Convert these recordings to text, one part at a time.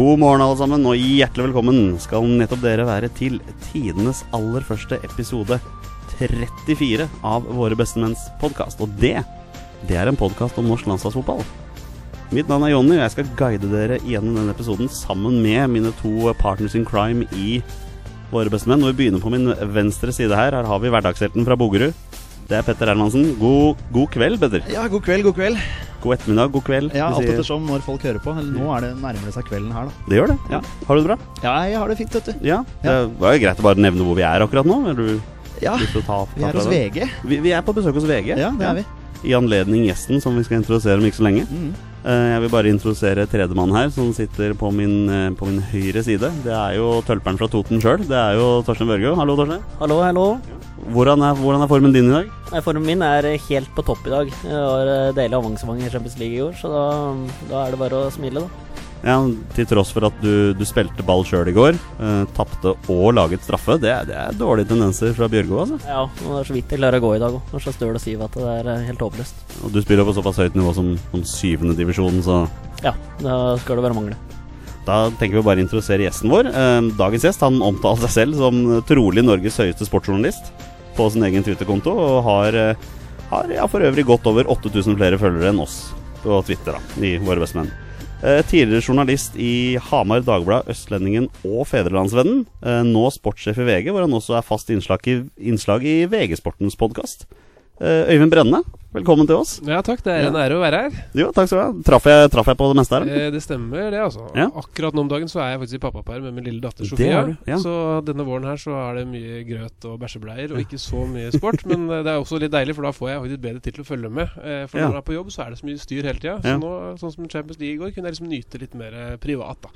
God morgen, alle sammen, og hjertelig velkommen skal nettopp dere være til tidenes aller første episode 34 av Våre bestemenns podkast. Og det, det er en podkast om norsk landslagsfotball. Mitt navn er Jonny, og jeg skal guide dere gjennom denne episoden sammen med mine to partners in crime i Våre bestemenn. Og vi begynner på min venstre side her. Her har vi hverdagshelten fra Bogerud. Det er Petter Hermansen. God, god kveld, Petter. Ja, god kveld, god kveld. God ettermiddag, god kveld. Ja, Alt etter ettersom når folk hører på. Nå er det nærmere seg kvelden her, da. Det gjør det. Ja. Har du det bra? Ja, jeg har det fint, vet du. Ja. Det var jo greit å bare nevne hvor vi er akkurat nå. Vil du Ja, ta, ta vi er hos? VG. Vi, vi er på besøk hos VG. Ja, det er vi. I anledning gjesten som vi skal introdusere om ikke så lenge. Mm. Eh, Jeg vil bare introdusere tredjemann her, som sitter på min, eh, på min høyre side. Det er jo tølperen fra Toten sjøl. Det er jo Torstein Børge. Hallo, Torstein. Hallo, hallo. Hvordan er, hvordan er formen din i dag? Nei, Formen min er helt på topp i dag. Jeg har eh, deilig avansement i Champions League i år, så da, da er det bare å smile, da. Ja, Til tross for at du, du spilte ball sjøl i går, uh, tapte og laget straffe. Det, det er dårlige tendenser fra Bjørgo, altså. Ja, og det er så vidt jeg klarer å gå i dag òg. Så støl å si at det er eh, helt håpløst. Og du spiller på såpass høyt nivå som, som syvende divisjon, så Ja, da skal det bare mangle. Da tenker vi bare å introdusere gjesten vår. Eh, Dagens gjest han omtaler seg selv som trolig Norges høyeste sportsjournalist på sin egen Twitter-konto, og har, har ja, for øvrig godt over 8000 flere følgere enn oss på Twitter, da, i Våre bestemenn. Eh, tidligere journalist i Hamar Dagblad, Østlendingen og Fedrelandsvennen. Eh, nå sportssjef i VG, hvor han også er fast innslag i, innslag i VG-sportens podkast. Eh, Øyvind Brenne, velkommen til oss. Ja takk, det er en ære å være her. Jo, takk skal du ha. Traff jeg, traf jeg på det meste her? Eh, det stemmer, det, altså. Ja. Akkurat nå om dagen så er jeg faktisk i pappaperm med min lille datter Sofia. ja. Så denne våren her så er det mye grøt og bæsjebleier, og ikke så mye sport. men eh, det er også litt deilig, for da får jeg faktisk bedre tid til å følge med. Eh, for når man er på jobb, så er det så mye styr hele tida. Ja. Så nå, sånn som Champions League i går, kunne jeg liksom nyte litt mer privat, da.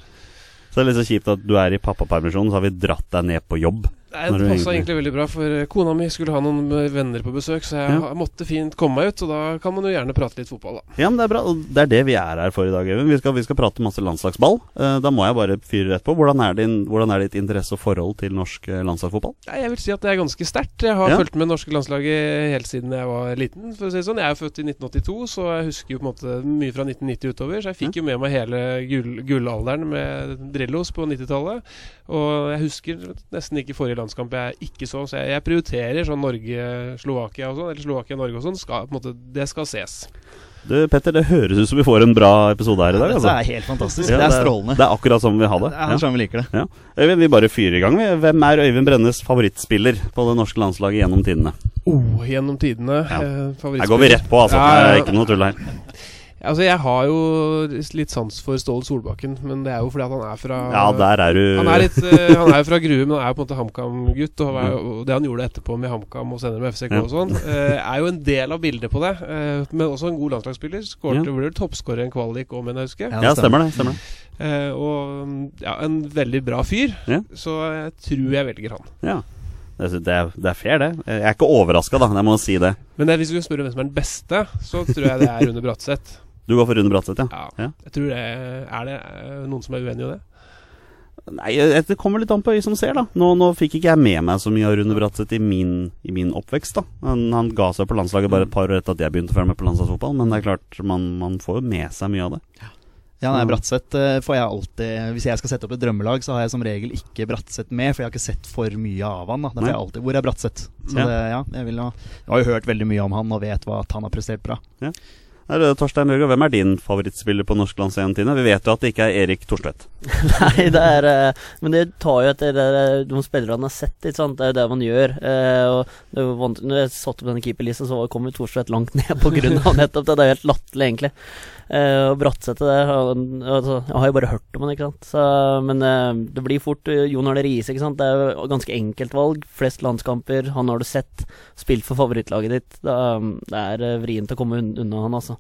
Så det er litt så kjipt at du er i pappapermisjon, så har vi dratt deg ned på jobb. Nei, Det passa egentlig- egentlig veldig bra, for eh, kona mi skulle ha noen eh, venner på besøk, så jeg, Ja. måtte fint komme meg ut. Og da kan man jo gjerne prate litt fotball, da. Ja, men det er bra, og det er det vi er her for i dag, Even. Vi skal, vi skal prate masse landslagsball. Eh, da må jeg bare fyre rett på. Hvordan er, din, hvordan er ditt interesse og forhold til norsk landslagsfotball? Ja, Jeg vil si at det er ganske sterkt. Jeg har Ja. fulgt med norske landslaget helt siden jeg var liten. for å si det sånn. Jeg er jo født i 1982, så jeg husker jo på en måte mye fra 1990 utover. Så jeg fikk jo med meg hele gull, gullalderen med Drillos på 90-tallet. Og jeg husker nesten ikke forrige landskamp jeg ikke så, så jeg, jeg prioriterer sånn Norge-Slovakia og sånn, eller Slovakia-Norge og sånn. Skal, på en måte, det skal ses. Du, Petter, det høres ut som vi får en bra episode her i dag. Ja, det er helt fantastisk. Ja, det er strålende. Det er akkurat sånn vi har det. det. Det er sånn vi liker det. Ja. Øyvind, vi bare fyrer i gang. Hvem er Øyvind Brennes favorittspiller på det norske landslaget gjennom tidene? Oh, gjennom tidene. Ja. Eh, Her går vi rett på, altså. Ja, Det er ikke noe tull her. Altså, jeg har jo litt sans for Ståle Solbakken, men det er jo fordi at han er fra Ja, der er du Han er, litt, uh, han er jo fra Grue, men han er jo på en måte HamKam-gutt. Og, er og det han gjorde etterpå med HamKam og senere med FCK og sånn, uh, er jo en del av bildet på det. Uh, men også en god landslagsspiller. Skåret Ja. ble toppskårer i en kvalik òg, mener jeg husker. Ja, Ja, stemmer det. stemmer det og mm, ja, en veldig bra fyr. Ja. Så jeg tror jeg velger han. Ja. Det er, det er, fair, det. Jeg er ikke overraska, da. Jeg må si det. Men hvis du spør hvem som er den beste, så tror jeg det er Rune Bratseth. Du går for Rune Bratseth, ja? Ja, Ja. jeg tror det Er det eh, noen som er uenig i det? Nei, Det kommer litt an på øyet som ser, da. Nå, nå fikk ikke jeg med meg så mye av Rune Bratseth i min, i min oppvekst. da han, han ga seg på landslaget bare et par år etter at jeg begynte å følge med på landslagsfotball. Men det er klart, man, man får jo med seg mye av det. Ja, nei, Bratseth eh, får jeg alltid Hvis jeg skal sette opp et drømmelag, så har jeg som regel ikke Bratseth med, for jeg har ikke sett for mye av han. da Derfor jeg alltid Hvor er Bratseth? Så Ja. det, ja, jeg, vil ha, jeg har jo hørt veldig mye om han og vet hva, at han har prestert bra. Det Torstein Børge, hvem er din favorittspiller på norsk landslag gjennom? Vi vet jo at det ikke er Erik Thorstvedt. Nei, det er eh, Men det tar jo etter det, de spillerne har sett, ikke sant. Det er jo det man gjør. Eh, og når jeg satte opp denne keeperlista, så kom jo Thorstvedt langt ned på grunn av nettopp det. Det er jo helt latterlig, egentlig. Eh, og Bratsete han- altså, Jeg har jo bare hørt om han, ikke sant. Så, men eh, det blir fort eh, Jon Arne Riise, ikke sant. Det er jo ganske enkelt valg. Flest landskamper. Han har du sett. Spilt for favorittlaget ditt. Det, er- det er eh, vrient å komme unna han, altså.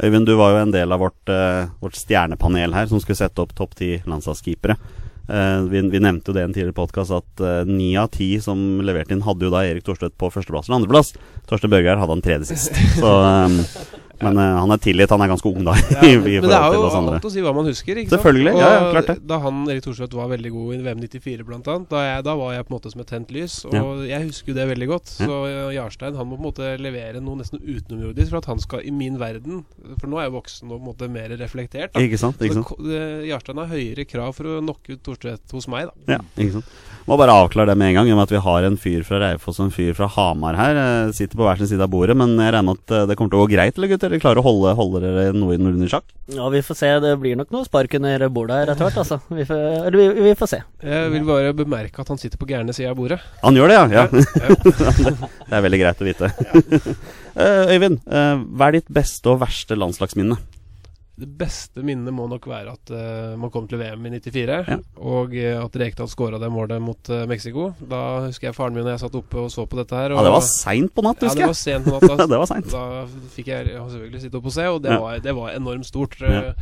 Øyvind, du var jo en del av vårt, eh, vårt stjernepanel her, som skulle sette opp topp ti landslagskeepere. Eh, vi, vi nevnte jo det i en tidligere podkast at eh, ni av ti som leverte inn, hadde jo da Erik Thorstvedt på førsteplass eller andreplass. Torstein Børgeir hadde han tredje sist. Så eh, Men uh, han er tilgitt. Han er ganske ung, da. I, men, i men det er jo alt å si hva man husker. Ikke Selvfølgelig, sant? ja, ja, klart det. Da han Erik Thorstvedt var veldig god i VM 94 blant annet, da, jeg, da var jeg på en måte som et tent lys. Og jeg husker jo det veldig godt. Så eh, Jarstein han må på en måte levere noe nesten utenomjordisk for at han skal i min verden For nå er jeg voksen og på en måte mer reflektert. Da. Ikke sant? Ikke sant? Så, eh, Jarstein har høyere krav for å knocke ut Thorstvedt hos meg, da. Ja, ikke sant? Må bare avklare det med en gang, i og med at vi har en fyr fra Raufoss og en fyr fra Hamar her. Sitter på hver sin side av bordet, men jeg regner med at det kommer til å gå greit, eller gutter? Dere klarer å holde, holde dere noe under sjakk? Ja, vi får se. Det blir nok noe spark under bordet her etter hvert, altså. Vi får, eller vi, vi får se. Jeg vil bare bemerke at han sitter på gærne sida av bordet. Han gjør det, ja? ja. Ja. det er veldig greit å vite. Eh, Øyvind, eh, hva er ditt beste og verste landslagsminne? Det beste minnet må nok være at uh, man kom til VM i 94, Ja. og uh, at Rekdal skåra det målet mot uh, Mexico. Da husker jeg faren min og jeg satt oppe og så på dette her. Og, Ja, det var seint på natt, Ja, husker det jeg. var sent på natta. det var sent. Da fikk jeg, selvfølgelig sitte oppe og se, og det, Ja. var, det var enormt stort. Ja.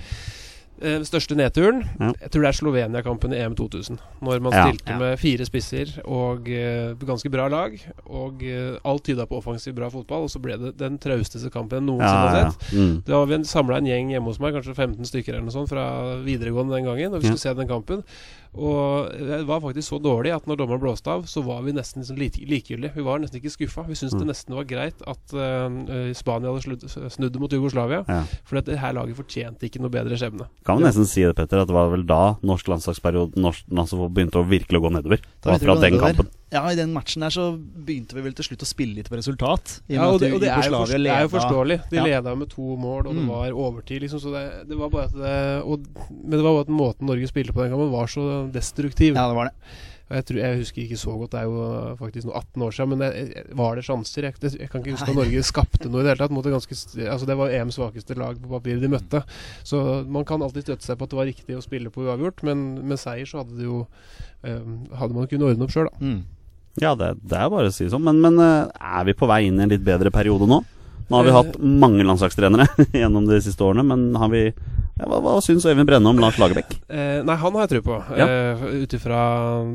Eh, Den største nedturen Ja. Jeg tror det er Slovenia-kampen i EM 2000. Når man Ja. stilte med fire spisser og uh, ganske bra lag. Og uh, alt tyda på offensiv bra fotball, og så ble det den trausteste kampen jeg noensinne Ja, har sett. Mm. Da var vi samla en gjeng hjemme hos meg, kanskje 15 stykker eller noe sånt, fra videregående den gangen, og vi Ja. skulle se den kampen. Og det var faktisk så dårlig at når dommeren blåste av, så var vi nesten liksom lik likegyldige. Vi var nesten ikke skuffa. Vi syntes Mm. det nesten var greit at uh, Spania hadde sludd, snudd mot Jugoslavia. Ja. For det her laget fortjente ikke noe bedre skjebne. Kan vi nesten si det, Petter, at det var vel da norsk landslagsperiode Norsk landslagsfotball begynte å virkelig å gå nedover? Det var fra den kampen. Ja, i den matchen der så begynte vi vel til slutt å spille litt på resultat. Ja, og det, og det, er, jo Jugoslavia det er jo forståelig. De Ja. leda med to mål, og det Mm. var overtid, liksom. Så det, det var bare at det, og, Men det var bare at måten Norge spilte på den gangen, var så destruktiv. Ja, det var det. Jeg, tror, jeg husker ikke så godt, det er jo faktisk noe 18 år siden, men jeg- var det sjanser? Jeg, kan ikke huske at Norge skapte noe i det hele tatt. Mot det, ganske, altså det var EMs svakeste lag på papiret de møtte. Så man kan alltid støtte seg på at det var riktig å spille på uavgjort, men med seier så hadde det jo eh, Hadde man kunnet ordne opp sjøl, da. Mm. Ja, det, det er bare å si sånn. Men, men eh, er vi på vei inn i en litt bedre periode nå? Nå har vi Eh. hatt mange landslagstrenere gjennom de siste årene, men har vi ja, Hva, hva syns Øyvind Brenne om Lars Lagerbäck? Eh, nei, han har jeg tro på. Ja. Eh, Ut ifra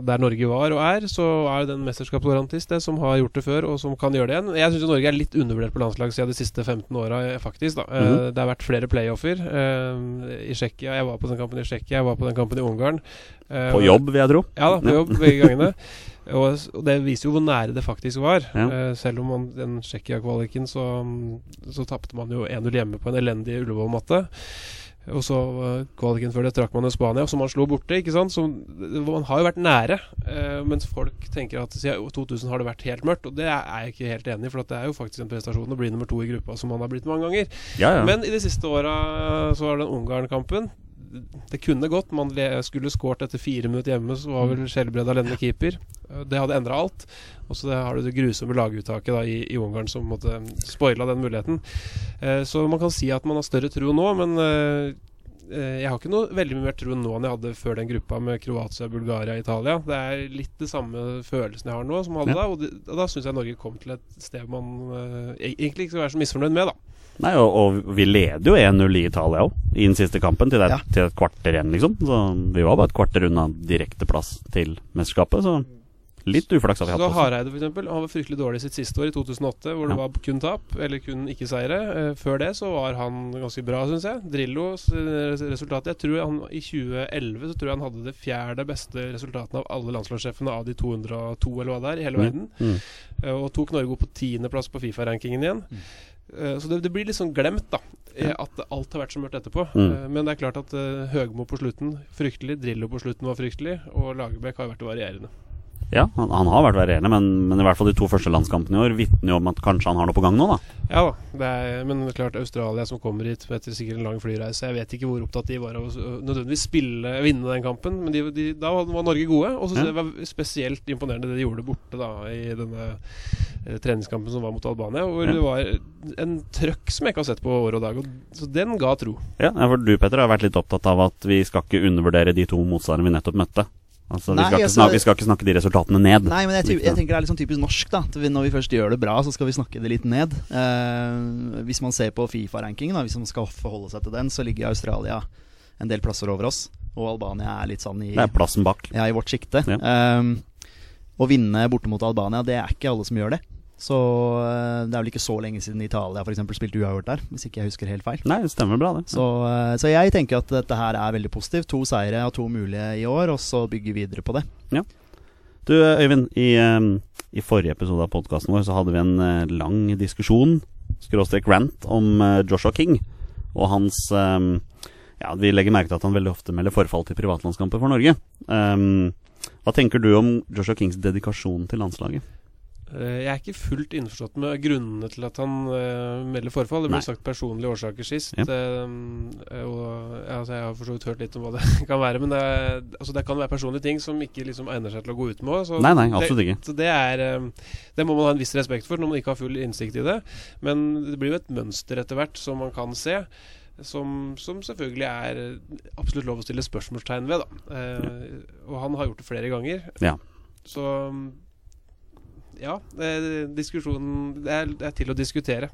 der Norge var og er, så er det en mesterskapsgarantist det som har gjort det før, og som kan gjøre det igjen. Jeg syns Norge er litt undervurdert på landslag siden de siste 15 åra, eh, faktisk. da Eh, Mhm. Det har vært flere playoffer eh, i Tsjekkia. Jeg var på den kampen i Tsjekkia, jeg var på den kampen i Ungarn. På jobb, vil jeg tro. Ja da, på jobb begge gangene. Og, og det viser jo hvor nære det faktisk var. Ja. Uh, selv om man, den Tsjekkia-kvaliken så, så tapte man jo 1-0 hjemme på en elendig Ullevål-matte. Og så uh, kvaliken før det trakk man jo Spania, som man slo borte. ikke sant? Så Man har jo vært nære, uh, mens folk tenker at siden 2000 har det vært helt mørkt. Og det er jeg ikke helt enig i, for at det er jo faktisk en prestasjon å bli nummer to i gruppa, som man har blitt mange ganger. Ja, ja. Men i de siste åra så var det den Ungarn-kampen. Det kunne gått. Man skulle skåret etter fire minutter hjemme, så var vel Skjelbred alene keeper. Det hadde endra alt. Og så har du det grusomme laguttaket da, i, i Ungarn som måtte spoila den muligheten. Eh, så man kan si at man har større tro nå, men eh, eh, jeg har ikke noe veldig mye mer tro nå enn jeg hadde før den gruppa med Kroatia, Bulgaria, Italia. Det er litt det samme følelsen jeg har nå som jeg hadde Ja. da. Og, det, og da syns jeg Norge kom til et sted man eh, e- egentlig ikke skal være så misfornøyd med, da. Nei, og, og vi leder jo 1-0 i Italia òg, i den siste kampen, til, det, Ja. til et kvarter igjen, liksom. Så vi var bare et kvarter unna direkteplass til mesterskapet, så litt uflaks har vi hatt. Så. Hareide for eksempel, han var fryktelig dårlig sitt siste år, i 2008, hvor det Ja. var kun tap, eller kun ikke-seire. Eh, før det så var han ganske bra, syns jeg. Drillos eh, resultat Jeg tror han I 2011 så tror jeg han hadde det fjerde beste resultatene av alle landslagssjefene av de 202 eller hva det er, i hele verden. Mm. Mm. og tok Norge opp på tiendeplass på Fifa-rankingen igjen. Eh, så det, det blir litt sånn glemt, da. eh, At alt har vært så mørkt etterpå. Mm. Eh, men det er klart at eh, Høgmo på slutten fryktelig, Drillo på slutten var fryktelig, og Lagerbäck har vært varierende. Ja, han, han har vært varierende, men, men i hvert fall de to første landskampene i år vitner jo om at kanskje han har noe på gang nå, da. Ja da, det er, men det er klart Australia som kommer hit etter sikkert en lang flyreise Jeg vet ikke hvor opptatt de var av å nødvendigvis spille, vinne den kampen, men de, de, da var Norge gode. Og så Ja. det var spesielt imponerende det de gjorde borte da i denne eh, treningskampen som var mot Albania, hvor Ja. det var en trøkk som jeg ikke har sett på år og dag. Og, så den ga tro. Ja, ja, for du Petter har vært litt opptatt av at vi skal ikke undervurdere de to motstanderne vi nettopp møtte. Altså, vi, skal ikke altså- snakke, vi skal ikke snakke de resultatene ned. Nei, men jeg, ty- jeg tenker det er sånn typisk norsk. da At Når vi først gjør det bra, så skal vi snakke det litt ned. Eh, hvis man ser på Fifa-rankingen, hvis man skal forholde seg til den, så ligger Australia en del plasser over oss. Og Albania er litt sånn i, Det er plassen bak. ja, i vårt sjikte. Ja. Eh, å vinne borte mot Albania, det er ikke alle som gjør det. Så eh, det er vel ikke så lenge siden Italia for eksempel spilte uavgjort der, hvis ikke jeg husker helt feil. Nei, det stemmer bra, det. Så, eh, så jeg tenker at dette her er veldig positivt. To seire og to mulige i år, og så bygge videre på det. Du Øyvind, i, eh, i forrige episode av podkasten vår så hadde vi en lang diskusjon, skråstrek rant, om Joshua King og hans Ja, vi legger merke til at han veldig ofte melder forfall til privatlandskamper for Norge. Um, hva tenker du om Joshua Kings dedikasjon til landslaget? Eh, Jeg er ikke fullt innforstått med grunnene til at han uh, melder forfall. Det ble Nei. sagt personlige årsaker sist. Ja. Uh, og, ja, altså, jeg har for så vidt hørt litt om hva det kan være. Men det, er, altså, det kan være personlige ting som ikke liksom egner seg til å gå ut med. Så Nei, nei, absolutt ikke. Det, så det, er, eh, det må man ha en viss respekt for når man ikke har full innsikt i det. Men det blir jo et mønster etter hvert som man kan se. Som, som selvfølgelig er absolutt lov å stille spørsmålstegn ved. Da. Eh, og han har gjort det flere ganger. Ja. Så ja, diskusjonen det er, det er til å diskutere.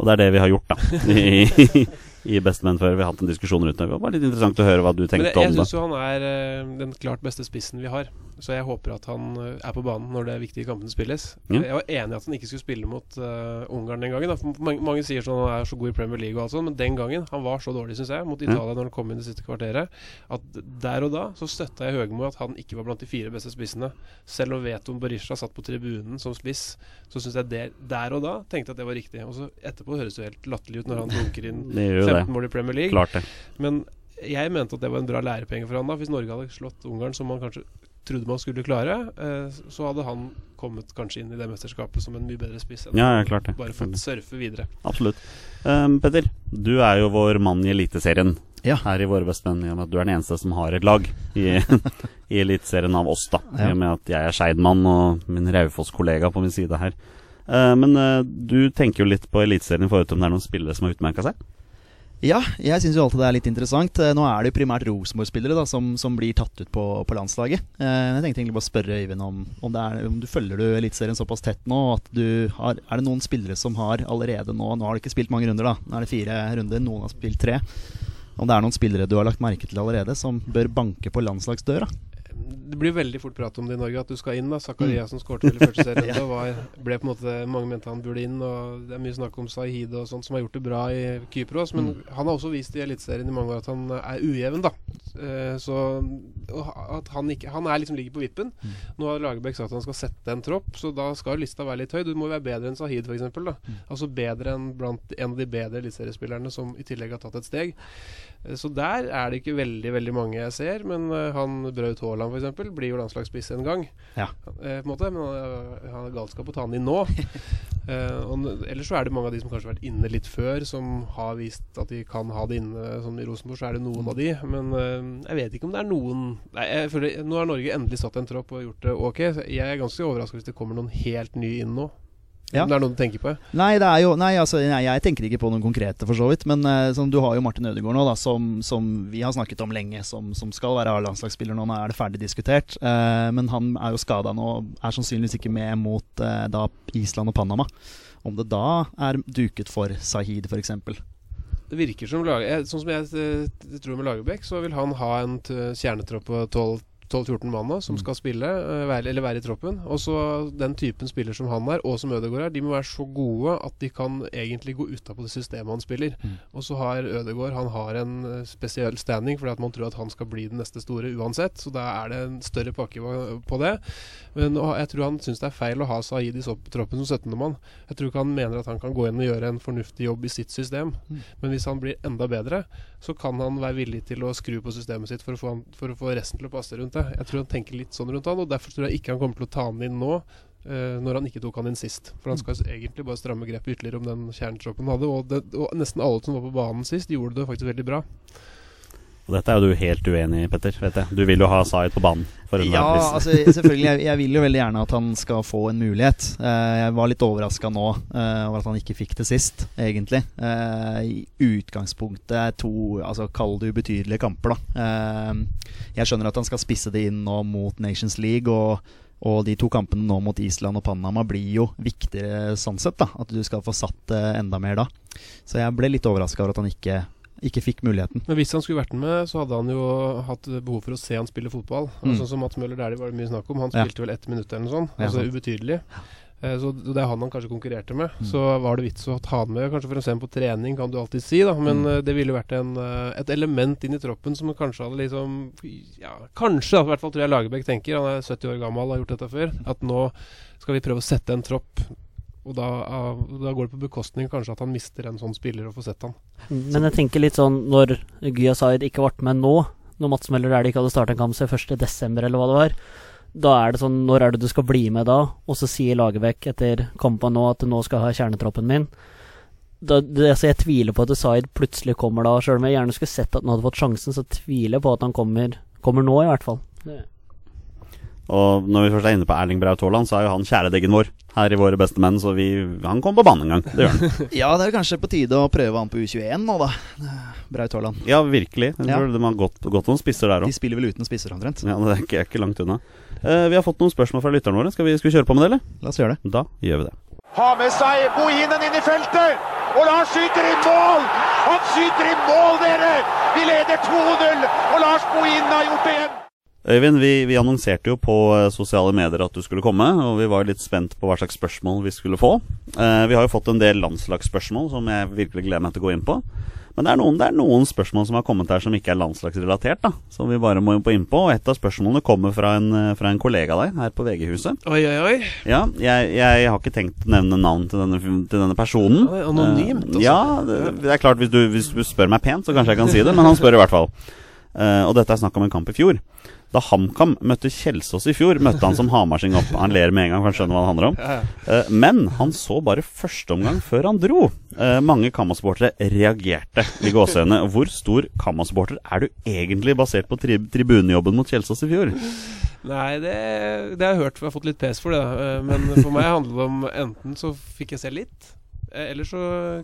Og det er det vi har gjort, da. I, i Bestemenn før. Vi har hatt en diskusjon rundt det. Det var litt interessant å høre hva du tenkte det, jeg om det. syns jo han er eh, den klart beste spissen vi har. Så jeg håper at han eh, er på banen når det viktige kampene spilles. Mm. Jeg var enig i at han ikke skulle spille mot uh, Ungarn den gangen. Mange, mange sier sånn han er så god i Premier League og alt sånt, men den gangen han var så dårlig, syns jeg, mot Ja. Italia når han kom inn det siste kvarteret, at der og da så støtta jeg Høgmo at han ikke var blant de fire beste spissene. Selv om Veton Berisha satt på tribunen som spiss, så syns jeg der, der og da tenkte jeg at det var riktig. Og så etterpå høres det helt latterlig ut når han dunker inn Det gjør jo 15 det. mål i Premier League. Klart det. Men jeg mente at det var en bra lærepenge for han da. Hvis Norge hadde slått Ungarn, som man kanskje trodde man skulle klare, eh, så hadde han kommet kanskje inn i det mesterskapet som en mye bedre spiss. enn Ja, ja, klart det. Bare fått surfe videre. Absolutt. Um, Petter, du er jo vår mann i Eliteserien Ja. her i Våre bestemenn, i og med at du er den eneste som har et lag i, i Eliteserien av oss, da. I og med at jeg er Skeidmann og min Raufoss-kollega på min side her. Uh, men uh, du tenker jo litt på Eliteserien i forhold til om det er noen spillere som har utmerka seg? Ja, jeg syns alltid det er litt interessant. Eh, Nå er det jo primært Rosenborg-spillere som, som blir tatt ut på, på landslaget. Eh, Jeg tenkte egentlig bare å spørre Øyvind om, om, er, om du følger du Eliteserien såpass tett nå har Er det noen spillere som har allerede nå Nå har du ikke spilt mange runder, da. Nå er det fire runder, noen har spilt tre. Om det er noen spillere du har lagt merke til allerede som bør banke på landslagsdøra? Det blir veldig fort prat om det i Norge, at du skal inn. da Zakaria som skåret vel i første serien. Ja. Var, ble på en måte Mange mente han burde inn, og det er mye snakk om Sahid og sånt som har gjort det bra i Kypros. Men han har også vist i Eliteserien i mange år at han er ujevn, da. Eh, så at han ikke Han er liksom ligger på vippen. Nå har Lagerbäck sagt at han skal sette en tropp, så da skal lista være litt høy. Du må være bedre enn Sahid, f.eks. da Altså bedre enn blant en av de bedre eliteseriespillerne som i tillegg har tatt et steg. Så der er det ikke veldig veldig mange jeg ser. Men eh, han Braut Haaland f.eks. blir jo landslagsspiss en gang. Ja. Eh, på en måte Men han har galskap å ta han inn nå. Eh, og ellers så er det mange av de som kanskje har vært inne litt før, som har vist at de kan ha det inne. Sånn I Rosenborg så er det noen av de. Men eh, jeg vet ikke om det er noen Nei, jeg føler Nå har Norge endelig satt en tropp og gjort det ok. Jeg er ganske overraska hvis det kommer noen helt nye inn nå. Ja. Om det er noe du tenker på? Nei, det jo, nei, altså, nei, jeg tenker ikke på noen konkrete, for så vidt. Men sånn, du har jo Martin Ødegaard nå, da, som, som vi har snakket om lenge, som, som skal være A-landslagsspiller nå. Nå er det ferdig diskutert. Eh, men han er jo skada nå, er sannsynligvis ikke med mot eh, da Island og Panama. Om det da er duket for Sahid, f.eks. Det virker som Sånn som jeg eh, tror med Lagerbäck, så vil han ha en kjernetropp på 12 12-14 mann nå, som skal spille, eh, være, eller være i troppen. Og så den typen spiller som han er, og som Ødegaard er, de må være så gode at de kan egentlig gå utapå det systemet han spiller. Mm. Og så har Ødegaard han har en eh, spesiell standing fordi at man tror at han skal bli den neste store uansett. Så da er det en større pakke på- det. Men jeg tror han syns det er feil å ha Saeed i troppen som 17. mann. Jeg tror ikke han mener at han kan gå inn og gjøre en fornuftig jobb i sitt system. Mm. Men hvis han blir enda bedre, så kan han være villig til å skru på systemet sitt for å få, han, for å få resten til å passe rundt det. Jeg tror han tenker litt sånn rundt han, og derfor tror jeg ikke han kommer til å ta han inn nå. Uh, når han ikke tok han inn sist. For han skal egentlig bare stramme grepet ytterligere om den kjernetroppen han hadde. Og, det, og nesten alle som var på banen sist, gjorde det faktisk veldig bra. Og dette er jo du helt uenig i, Petter. vet jeg. Du vil jo ha Zaid på banen. Ja, altså selvfølgelig. Jeg, jeg vil jo veldig gjerne at han skal få en mulighet. Eh, jeg var litt overraska nå eh, over at han ikke fikk det sist, egentlig. Eh, I utgangspunktet to altså kall det ubetydelige kamper, da. Jeg skjønner at han skal spisse det inn nå mot Nations League. og og de to kampene nå mot Island og Panama blir jo viktigere sånn sett. da At du skal få satt det enda mer da. Så jeg ble litt overraska over at han ikke, ikke fikk muligheten. Men hvis han skulle vært med, så hadde han jo hatt behov for å se han spille fotball. Og Mm. Sånn som Mats Møller Dæhlie var det mye snakk om. Han Ja. spilte vel ett minutt eller noe sånt. Altså ja, ubetydelig. Eh, Så det er han han kanskje konkurrerte med. Mm. Så var det vits å ta han med, kanskje for å se ham på trening, kan du alltid si, da. Men Mm. eh, det ville vært en, eh, et element inn i troppen som kanskje hadde liksom Ja, kanskje, i hvert fall tror jeg Lagerbäck tenker, han er 70 år gammel, har gjort dette før, at nå skal vi prøve å sette en tropp. Og da, da går det på bekostning kanskje at han mister en sånn spiller og får sett han. Men jeg tenker litt sånn når Gya Zaid ikke ble med nå, når Mats Møller Dæhlie ikke hadde starta en kamp siden 1.12., eller hva det var, da er det sånn Når er det du skal bli med da? Og så sier Lagerbäck etter kampen nå at du nå skal ha kjernetroppen min. Da, det, altså jeg tviler på at Zaid plutselig kommer da, sjøl om jeg gjerne skulle sett at han hadde fått sjansen, så tviler jeg på at han kommer, kommer nå, i hvert fall. Det. Og når vi først er inne på Erling Braut Haaland, så er jo han kjæledeggen vår her i Våre beste menn, så vi, han kom på banen en gang. Det gjør han. Ja, det er kanskje på tide å prøve han på U21 nå, da. Braut Haaland. Ja, virkelig. Jeg Ja. De har gått, gått noen spisser der De spiller vel uten spisser, omtrent. Ja, det er ikke, er ikke langt unna. Uh, vi har fått noen spørsmål fra lytterne våre. Skal vi, skal vi kjøre på med det, eller? La oss gjøre det. Da gjør vi det. Har med seg Bohinen inn i feltet. Og Lars skyter i mål! Han skyter i mål, dere! Vi leder 2-0, og Lars Bohinen har gjort det igjen. Øyvind, vi, vi annonserte jo på eh, sosiale medier at du skulle komme, og vi var litt spent på hva slags spørsmål vi skulle få. Eh, vi har jo fått en del landslagsspørsmål som jeg virkelig gleder meg til å gå inn på. Men det er, noen, det er noen spørsmål som har kommet her som ikke er landslagsrelatert, da. Som vi bare må gå inn på. Og et av spørsmålene kommer fra en, eh, fra en kollega av deg her på VG-huset. Oi, oi, oi. Ja, jeg, jeg har ikke tenkt å nevne navn til denne, til denne personen. Oi, anonymt, Eh, altså. ja, det, det er klart, hvis du, hvis du spør meg pent, så kanskje jeg kan si det, men han spør i hvert fall. Eh, og dette er snakk om en kamp i fjor. Da HamKam møtte Kjelsås i fjor, møtte han som hamarsing opp. Han ler med en gang, for han skjønner hva det handler om. Ja, ja. Eh, men han så bare første omgang før han dro. Eh, mange Kamma-supportere reagerte i gåseøynene. Hvor stor Kamma-supporter er du egentlig, basert på tri tribunejobben mot Kjelsås i fjor? Nei, det, det har jeg hørt. for Jeg har fått litt pes for det. da. Eh, Men for meg handler det om enten så fikk jeg se litt, eller så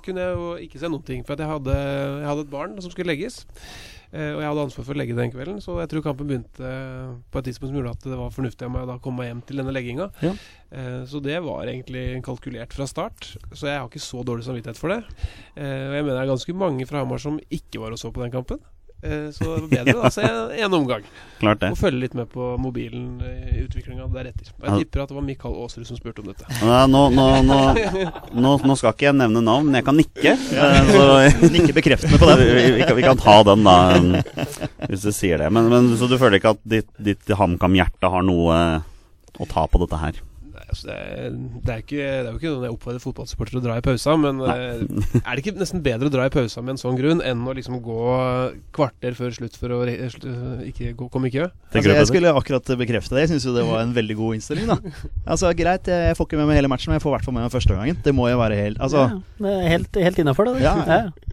kunne jeg jo ikke se noen ting. For jeg hadde, jeg hadde et barn som skulle legges. Eh, Og jeg hadde ansvar for å legge den kvelden, så jeg tror kampen begynte på et tidspunkt som gjorde at det var fornuftig av meg å da komme meg hjem til denne legginga. Ja. Eh, Så det var egentlig kalkulert fra start, så jeg har ikke så dårlig samvittighet for det. Eh, Og jeg mener det er ganske mange fra Hamar som ikke var og så på den kampen. Eh, Så det bedre å se en, en omgang. Klart det. Og følge litt med på mobilen i utviklinga deretter. Jeg tipper at det var Mikael Aasrud som spurte om dette. Ja, nå, nå, nå, nå, skal ikke jeg nevne navn, men jeg kan nikke. eh, Så Nikke bekreftende på vi, den. vi, kan, vi kan ta den, da, hvis du sier det. Men, men Så du føler ikke at ditt, ditt HamKam-hjerte har noe å ta på dette her? Altså, det, er, det, er ikke, det er jo ikke noe jeg oppfordrer fotballsupportere til å dra i pausa, men eh, er det ikke nesten bedre å dra i pausa med en sånn grunn enn å liksom gå kvarter før slutt for å ikke gå, komme i kø? Altså, jeg skulle akkurat bekrefte det. Jeg syns jo det var en veldig god innstilling. da Altså Greit, jeg får ikke med meg hele matchen, men jeg får i hvert fall med meg første gangen. Det må jo være helt Altså, ja, helt, helt innafor, det. Ja, ja.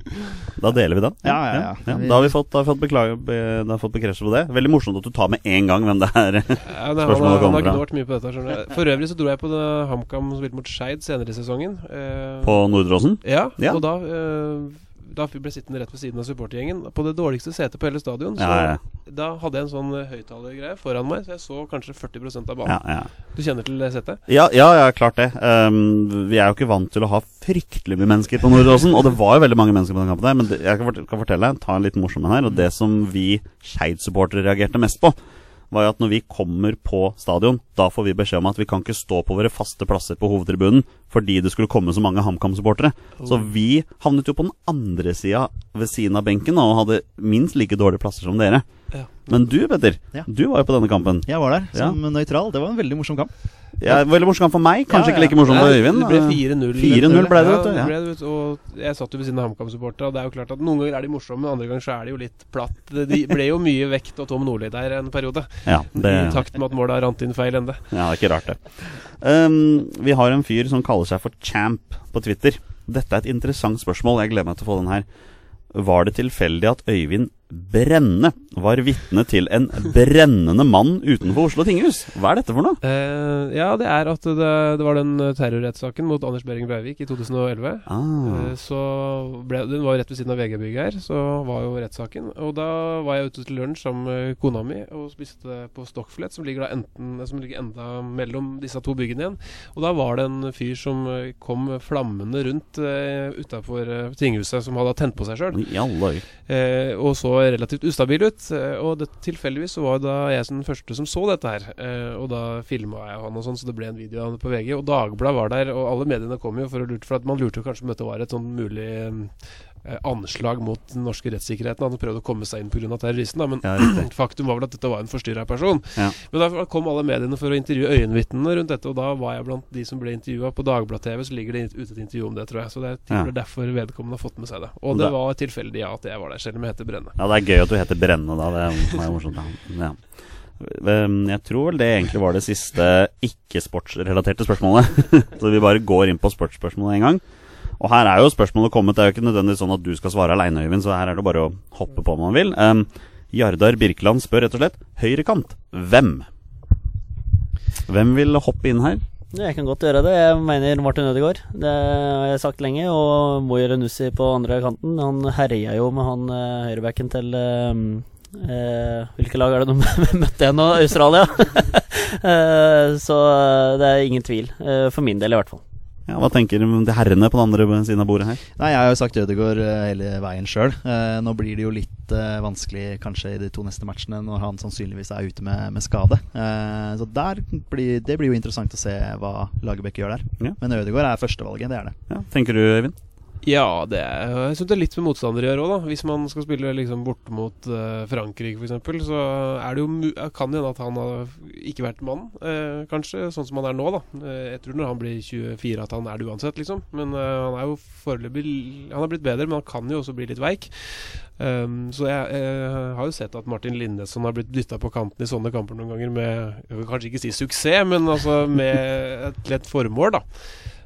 Da deler vi den. Ja, ja, ja. Da har vi fått, har fått, beklage, be, har fått bekreftelse på det. Veldig morsomt at du tar med en gang hvem det er. Ja, det, han, Spørsmålet har- han har gnålt mye på dette. skjønner jeg. For øvrig så dro jeg på HamKam som spilte mot Skeid senere i sesongen. Eh, På Nordråsen. Ja, Ja. og da eh, Da ble sittende rett ved siden av supportergjengen. På det dårligste setet på hele stadion. Så Ja, ja. da hadde jeg en sånn eh, høyttalergreie foran meg, så jeg så kanskje 40 av banen. Ja, ja. Du kjenner til det setet? Ja, ja, ja, klart det. Um, vi er jo ikke vant til å ha fryktelig mye mennesker på Nordåsen. Og det var jo veldig mange mennesker på den kampen der. Men det, jeg kan fortelle, ta en liten morsom en her. Og det som vi Skeid-supportere reagerte mest på, var jo at når vi kommer på stadion, da får vi beskjed om at vi kan ikke stå på våre faste plasser på hovedtribunen fordi det skulle komme så mange HamKam-supportere. Så vi havnet jo på den andre sida ved siden av benken og hadde minst like dårlige plasser som dere. Ja. Men du, Petter, Ja. du var jo på denne kampen. jeg var der Ja. som nøytral. Det var en veldig morsom kamp. Ja, veldig morsom kamp for meg, kanskje Ja, ja. ikke like morsom for Øyvind. Det ble Eh, 4-0. 4-0 ble det, vet du, ja. ble det, Og jeg satt jo ved siden av HamKam-supporterne, og det er jo klart at noen ganger er de morsomme, andre ganger så er de jo litt platt. Det de ble jo mye vekt og Tom Nordli der en periode. Ja, det, I takt med at målet rant inn feil ende. ja, det er ikke rart, det. Um, vi har en fyr som kaller seg for Champ på Twitter. Dette er et interessant spørsmål. Jeg gleder meg til å få den her. Var det tilfeldig at Øyvind Brenne var vitne til en brennende mann utenfor Oslo tinghus? Hva er dette for noe? Eh, ja, det er at det, det var den eh, terrorrettssaken mot Anders Behring Breivik i 2011. Ah, Eh, Så ble, Den var rett ved siden av VG-bygget her, så var jo rettssaken. Og da var jeg ute til lunsj sammen med kona mi og spiste på Stockflett, som ligger da enten Som ligger enda mellom disse to byggene igjen. Og da var det en fyr som eh, kom flammende rundt uh, utafor tinghuset, som hadde tent på seg sjøl. Eh, og så relativt ustabil ut. eh, Og det, tilfeldigvis så var da jeg den første som så dette her. eh, Og da filma jeg han og sånn, så det ble en video av det på VG. Og Dagbladet var der, og alle mediene kom jo for å lure For at man lurte jo kanskje om dette var et sånn mulig anslag mot den norske rettssikkerheten. Han prøvde å komme seg inn pga. terroristen, da, men Ja, faktum var vel at dette var en forstyrra person. Ja. Men da kom alle mediene for å intervjue øyenvitnene rundt dette, og da var jeg blant de som ble intervjua. På Dagbladet-TV så ligger det ute et intervju om det, tror jeg. Så det er Ja. er derfor vedkommende har fått med seg det. Og Det- det var tilfeldig, ja, at jeg var der, selv om jeg heter Brenne. Ja, det er gøy at du heter Brenne, da. Det er, morsomt. Ja. Jeg tror vel det egentlig var det siste ikke-sportsrelaterte spørsmålet. Så vi bare går inn på sportsspørsmålet en gang. Og her er jo spørsmålet kommet. Det er jo ikke nødvendigvis sånn at du skal svare aleine, Øyvind, så her er det bare å hoppe på om man vil. Um, Jardar Birkeland spør rett og slett høyrekant. Hvem? Hvem vil hoppe inn her? Jeg kan godt gjøre det. Jeg mener Martin Ødegaard. Det har jeg sagt lenge. Og Moyer Nussi på andre kanten. Han herja jo med han eh, høyrebacken til eh, eh, Hvilke lag er det de møtte igjen nå? Australia? Eh, så det er ingen tvil. eh, for min del, i hvert fall. Ja, Hva tenker de herrene på den andre siden av bordet her? Nei, jeg har jo sagt Ødegaard eh, hele veien sjøl. Eh, nå blir det jo litt eh, vanskelig kanskje i de to neste matchene når han sannsynligvis er ute med, med skade. Så blir, det blir jo interessant å se hva Lagerbäck gjør der. Ja. Men Ødegaard er førstevalget, det er det. Ja, tenker du, Øyvind? Ja, det er, jeg synes det er litt med motstandere å gjøre òg, da. Hvis man skal spille liksom borte mot uh, Frankrike f.eks., så er det jo kan det hende at han har ikke vært mann, eh, kanskje, sånn som han er nå, da. Eh, jeg tror når han blir 24 at han er det uansett, liksom. Men eh, han er jo foreløpig Han har blitt bedre, men han kan jo også bli litt veik. Um, så jeg, eh, har jo sett at Martin Lindesson har blitt dytta på kanten i sånne kamper noen ganger med Jeg vil kanskje ikke si suksess, men altså med et lett formål, da.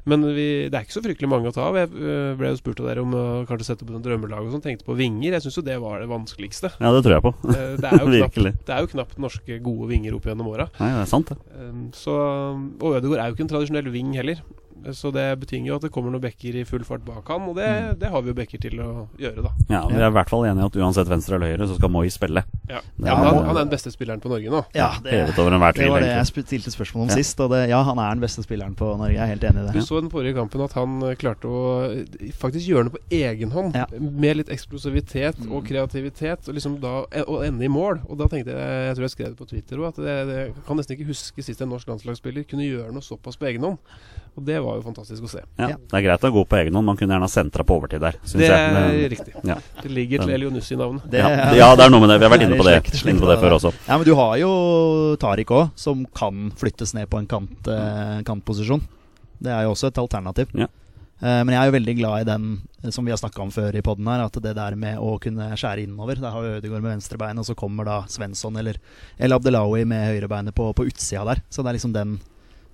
Men vi, det er ikke så fryktelig mange å ta av. Jeg øh, ble jo spurt av dere om å kanskje sette opp noen drømmelag og sånn. Tenkte på vinger. Jeg syns jo det var det vanskeligste. Ja, det tror jeg på. Eh, Det er jo knapt, det er jo knapt norske gode vinger opp gjennom åra. Nei, det sant. Så, og Ødegaard er jo ikke en tradisjonell ving heller. Så det betinger jo at det kommer noen bekker i full fart bak han, og det, det har vi jo bekker til å gjøre, da. Ja, Vi er i hvert fall enige at uansett venstre eller høyre, så skal Moi spille. Ja. Det Ja, er- han, han er den beste spilleren på Norge nå. Ja, det, det tvil. var det jeg egentlig. stilte spørsmål om Ja. sist. Og det, ja, han er den beste spilleren på Norge. Jeg er helt enig i det. Du så den forrige kampen at han eh, klarte å eh, faktisk gjøre noe på egen hånd. Ja. Med litt eksplosivitet og kreativitet, og liksom da eh, og ende i mål. Og da tenkte jeg, jeg tror jeg skrev det på Twitter òg, at det, det jeg kan nesten ikke huske sist en norsk landslagsspiller kunne gjøre noe såpass på egen hånd. Og det var jo fantastisk å se. Ja, det er greit å gå på egen hånd. Man kunne gjerne ha sentra på overtid der. Synes Det jeg. er Men- riktig. Ja. Det ligger til Elionussi i navnet. Det- ja, ja, det er noe med det. Vi har vært inne på det, slekt- slekt inne på det før også. Ja, men du har jo Tariq òg, som kan flyttes ned på en kant, eh, kantposisjon. Det er jo også et alternativ. Ja. Eh, men jeg er jo veldig glad i den eh, som vi har snakka om før i poden her, at det der med å kunne skjære innover Der har Ødegaard med venstrebein, og så kommer da Svensson eller El Abdelawi med høyrebeinet på, på utsida der. Så det er liksom den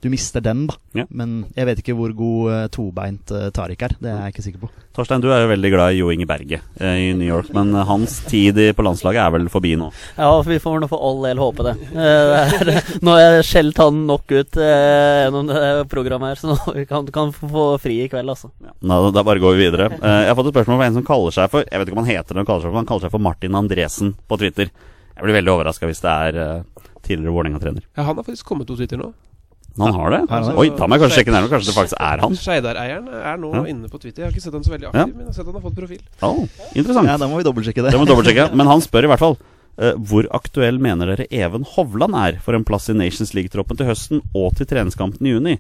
Du mister den, da. Ja. Men jeg vet ikke hvor god eh, tobeint eh, Tariq er. Det er jeg ikke sikker på. Torstein, du er jo veldig glad i Jo Inge Berge eh, i New York, men hans tid i, på landslaget er vel forbi nå? Ja, vi får nå for all del håpe det. Det er, nå har jeg skjelt han nok ut gjennom det programmet her, så nå kan, kan få fri i kveld, altså. Da, da bare går vi videre. Jeg har fått et spørsmål fra en som kaller seg for Jeg vet ikke om han heter det, han kaller seg for, han kaller seg for Martin Andresen på Twitter. Jeg blir veldig overraska hvis det er tidligere Vålerenga-trener. Ja, han har faktisk kommet på Twitter nå. Han har det? Har? Oi, da må jeg kanskje sjekke nærmere. Kanskje det faktisk er han? Skeidar-eieren er nå Ja. inne på Twitter. Jeg har ikke sett han så veldig aktiv, men jeg har sett han har fått profil. Oh, interessant. Ja, Da må vi dobbeltsjekke det. Det må vi dobbeltsjekke. Men han spør i hvert fall uh, hvor aktuell mener dere Even Hovland er for en plass i Nations League-troppen til høsten og til treningskampen i juni?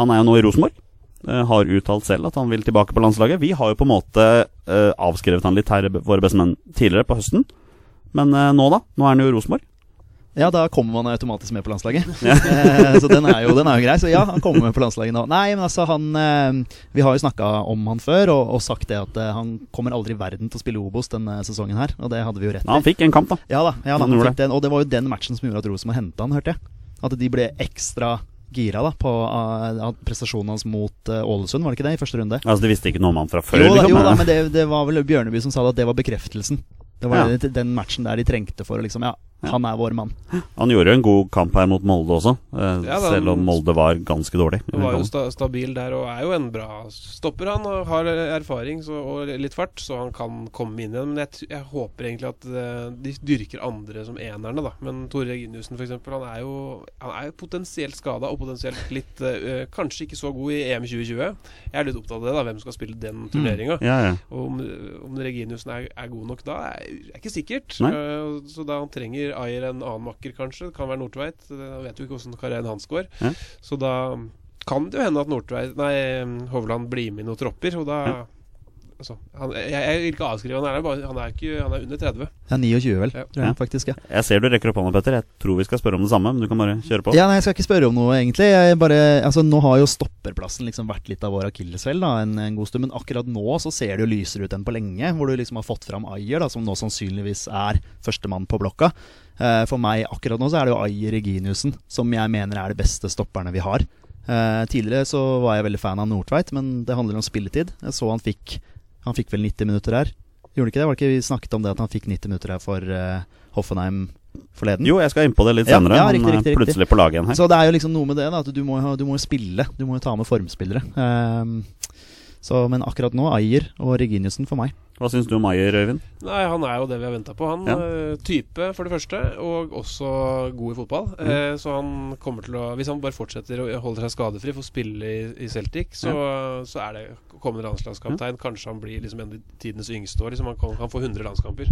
Han er jo nå i Rosenborg. eh, har uttalt selv at han vil tilbake på landslaget. Vi har jo på en måte uh, avskrevet han litt her, våre bestemenn, tidligere på høsten. Men nå, da? Nå er han jo i Rosenborg. Ja, da kommer man automatisk med på landslaget. Ja. så den er, jo, den er jo grei. Så ja, han kommer med på landslaget nå. Nei, men altså, han eh, Vi har jo snakka om han før og, og sagt det at eh, han kommer aldri i verden til å spille Obos denne sesongen her. Og det hadde vi jo rett Ja, han fikk en kamp, da. Ja da, ja, da Han fikk den, og det var jo den matchen som gjorde at Rosenborg henta han, hørte jeg. At de ble ekstra gira da på uh, prestasjonen hans mot uh, Ålesund, var det ikke det, i første runde? Altså, De visste ikke noe om han fra før? jo, liksom. jo da, men det, det var vel Bjørneby som sa det at det var bekreftelsen. Det var Ja. den matchen der de trengte for å liksom Ja, Han er vår mann. Han gjorde jo en god kamp her mot Molde også, eh, Ja, den, selv om Molde var ganske dårlig. Han var jo sta stabil der og er jo en bra stopper. Han og har erfaring så, og litt fart, så han kan komme inn igjen. Men jeg, t- jeg håper egentlig at eh, de dyrker andre som enerne, da. Men Tore Reginiussen f.eks. Han er jo Han er jo potensielt skada og potensielt litt eh, Kanskje ikke så god i EM 2020. Jeg er litt opptatt av det, da. Hvem skal spille den turneringa? Ja, ja. Og om, om Reginiussen er, er god nok da, er, er ikke sikkert. Eh, så da han trenger Ayer en annen makker, kanskje. Det kan være Nordtveit. Jeg vet jo ikke hvordan karrieren hans går. Ja. Så da kan det jo hende at Nordtveit Nei, Hovland blir med i noen tropper, og da altså, han, jeg, jeg vil ikke avskrive han er, bare, han er, ikke, han er under 30. Ja, 29, vel. Ja. Tror jeg faktisk, ja. Jeg ser du rekker opp hånda, Petter. Jeg tror vi skal spørre om det samme, men du kan bare kjøre på. Ja, nei, Jeg skal ikke spørre om noe, egentlig. Jeg bare, altså, nå har jo stopperplassen liksom vært litt av vår akilleshæl en, en god stund. Men akkurat nå så ser det jo lysere ut enn på lenge. Hvor du liksom har fått fram Ayer, da, som nå sannsynligvis er førstemann på blokka. Eh, for meg akkurat nå så er det jo Ayer Reginiussen som jeg mener er de beste stopperne vi har. Uh, tidligere så var jeg veldig fan av Nordtveit, men det handler om spilletid. Jeg så han fikk Han fikk vel 90 minutter her. Gjorde ikke det? Var det ikke vi snakket om det at han fikk 90 minutter her for uh, Hoffenheim forleden? Jo, jeg skal inn på det litt senere. ja, ja, riktig, er riktig, riktig. plutselig på laget igjen her. Så det er jo liksom noe med det, da, at du må, du må spille. Du må jo ta med formspillere. Um, så, men akkurat nå Ayer og Reginiussen for meg. Hva syns du om Ayer, Øyvind? Nei, han er jo det vi har venta på. Han Ja. eh, type, for det første, og også god i fotball. Eh, så han kommer til å Hvis han bare fortsetter og holder seg skadefri, får spille i, i Celtic, så, så er det kommende landslagskaptein. Kanskje han blir liksom en av tidenes yngste år. Liksom han kan, kan få 100 landskamper.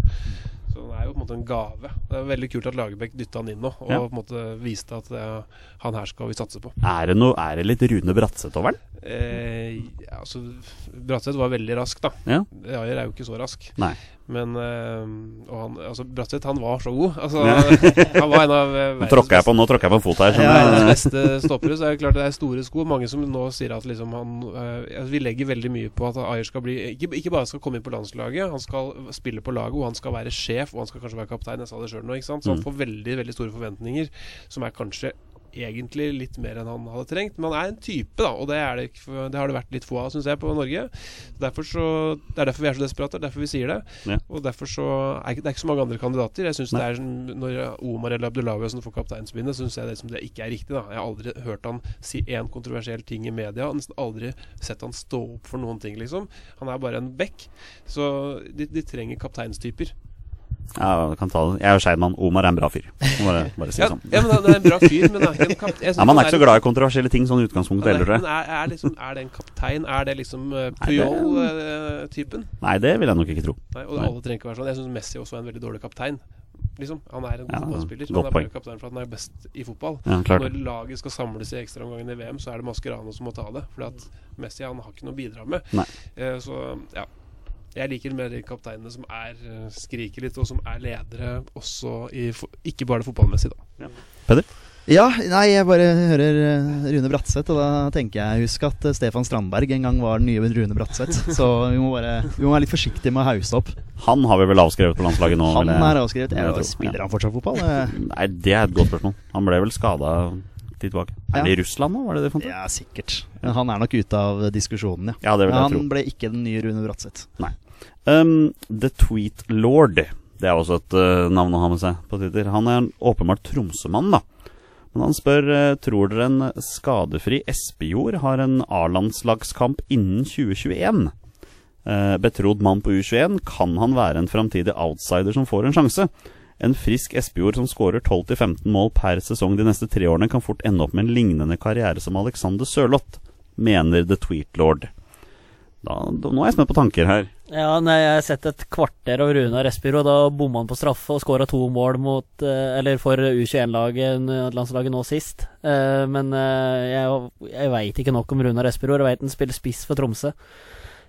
Så han er jo på en måte en gave. Det er veldig kult at Lagerbäck dytta han inn nå, og Ja. på en måte viste at det, han her skal vi satse på. Er det, noe, er det litt Rune Bratseth over den? Eh, ja, altså Bratseth var veldig rask, da. Ja. Ayer er jo ikke så rask. Nei. Men eh, Og han, altså Bratseth, han var så god. Altså, han var en av verdens Nå tråkker på, nå tråkker jeg på en fot her. ja, verdens beste stoppere. Så er det klart det er store sko. Mange som nå sier at liksom han eh, altså Vi legger veldig mye på at Ayer skal bli ikke, ikke bare skal komme inn på landslaget, han skal spille på laget, og han skal være sjef, og han skal kanskje være kaptein. Jeg sa det sjøl nå, ikke sant. Så han Mm. får veldig, veldig store forventninger, som er kanskje egentlig litt mer enn han hadde trengt. Men han er en type, da, og det, er det, det har det vært litt få av, syns jeg, på Norge. Så, det er derfor vi er så desperate, det er derfor vi sier det. Ja. Og derfor så er det er ikke så mange andre kandidater. Jeg synes det er sånn, Når Omar eller Abdullahi får kapteinsbindet, syns jeg det, det ikke er riktig. da Jeg har aldri hørt han si én kontroversiell ting i media. Nesten aldri sett han stå opp for noen ting, liksom. Han er bare en bekk. Så de, de trenger kapteinstyper. Ja, kan ta det. Jeg er jo Skeidmann. Omar er en bra fyr. Bare, bare si Ja, det sånn. ja, men han er en bra fyr, men han er ikke en kaptein. Ja, man er ikke så glad i kontroversielle ting sånn i utgangspunktet Nei, heller, tror men er, er, liksom, er det en kaptein? Er det liksom uh, Puyol-typen? Nei, det vil jeg nok ikke tro. Nei, og Nei. alle trenger ikke være sånn. Jeg syns Messi også er en veldig dårlig kaptein. Liksom, Han er en Ja, fotballspiller. Han er bare kaptein for at han er best i fotball. Ja. Når laget skal samles i ekstraomgangen i VM, så er det Mascherano som må ta det. Fordi at Messi han har ikke noe å bidra med. Nei. Eh, så ja. Jeg liker mer de kapteinene som er eh, skriker litt, og som er ledere også i Ikke bare det fotballmessige, da. Ja, nei, jeg bare hører eh, Rune Bratseth, og da tenker jeg Husk at eh, Stefan Strandberg en gang var den nye Rune Bratseth. Så vi må, bare, vi må være litt forsiktige med å hause opp. Han har vi vel avskrevet på landslaget nå? Han vil er avskrevet. Jeg, jeg Ja, spiller han fortsatt fotball? Nei, det er et godt spørsmål. Han ble vel skada tid tilbake. Ja. Er det i Russland nå, var det det du fant ut? Ja, sikkert. Men han er nok ute av diskusjonen, ja. Ja, det vil jeg jeg tro. han ble ikke den nye Rune Bratseth. Um, The Tweet Lord, det er også et uh, navn å ha med seg på Twitter. Han er en åpenbart Tromsø-mann, da. Men han spør uh, tror dere en skadefri Espejord har en A-landslagskamp innen 2021. Uh, betrodd mann på U21, kan han være en framtidig outsider som får en sjanse? En frisk Espejord som skårer 12-15 mål per sesong de neste tre årene, kan fort ende opp med en lignende karriere som Alexander Sørloth, mener The Tweet Lord. Da, da, nå er jeg spent på tanker her. Ja, nei, jeg har sett et kvarter av Runar Espiro. Da bomma han på straffe og skåra to mål mot eh, Eller for U21-laget, landslaget nå sist. Eh, men eh, jeg, jeg veit ikke nok om Runar Espiro. Jeg veit han spiller spiss for Tromsø.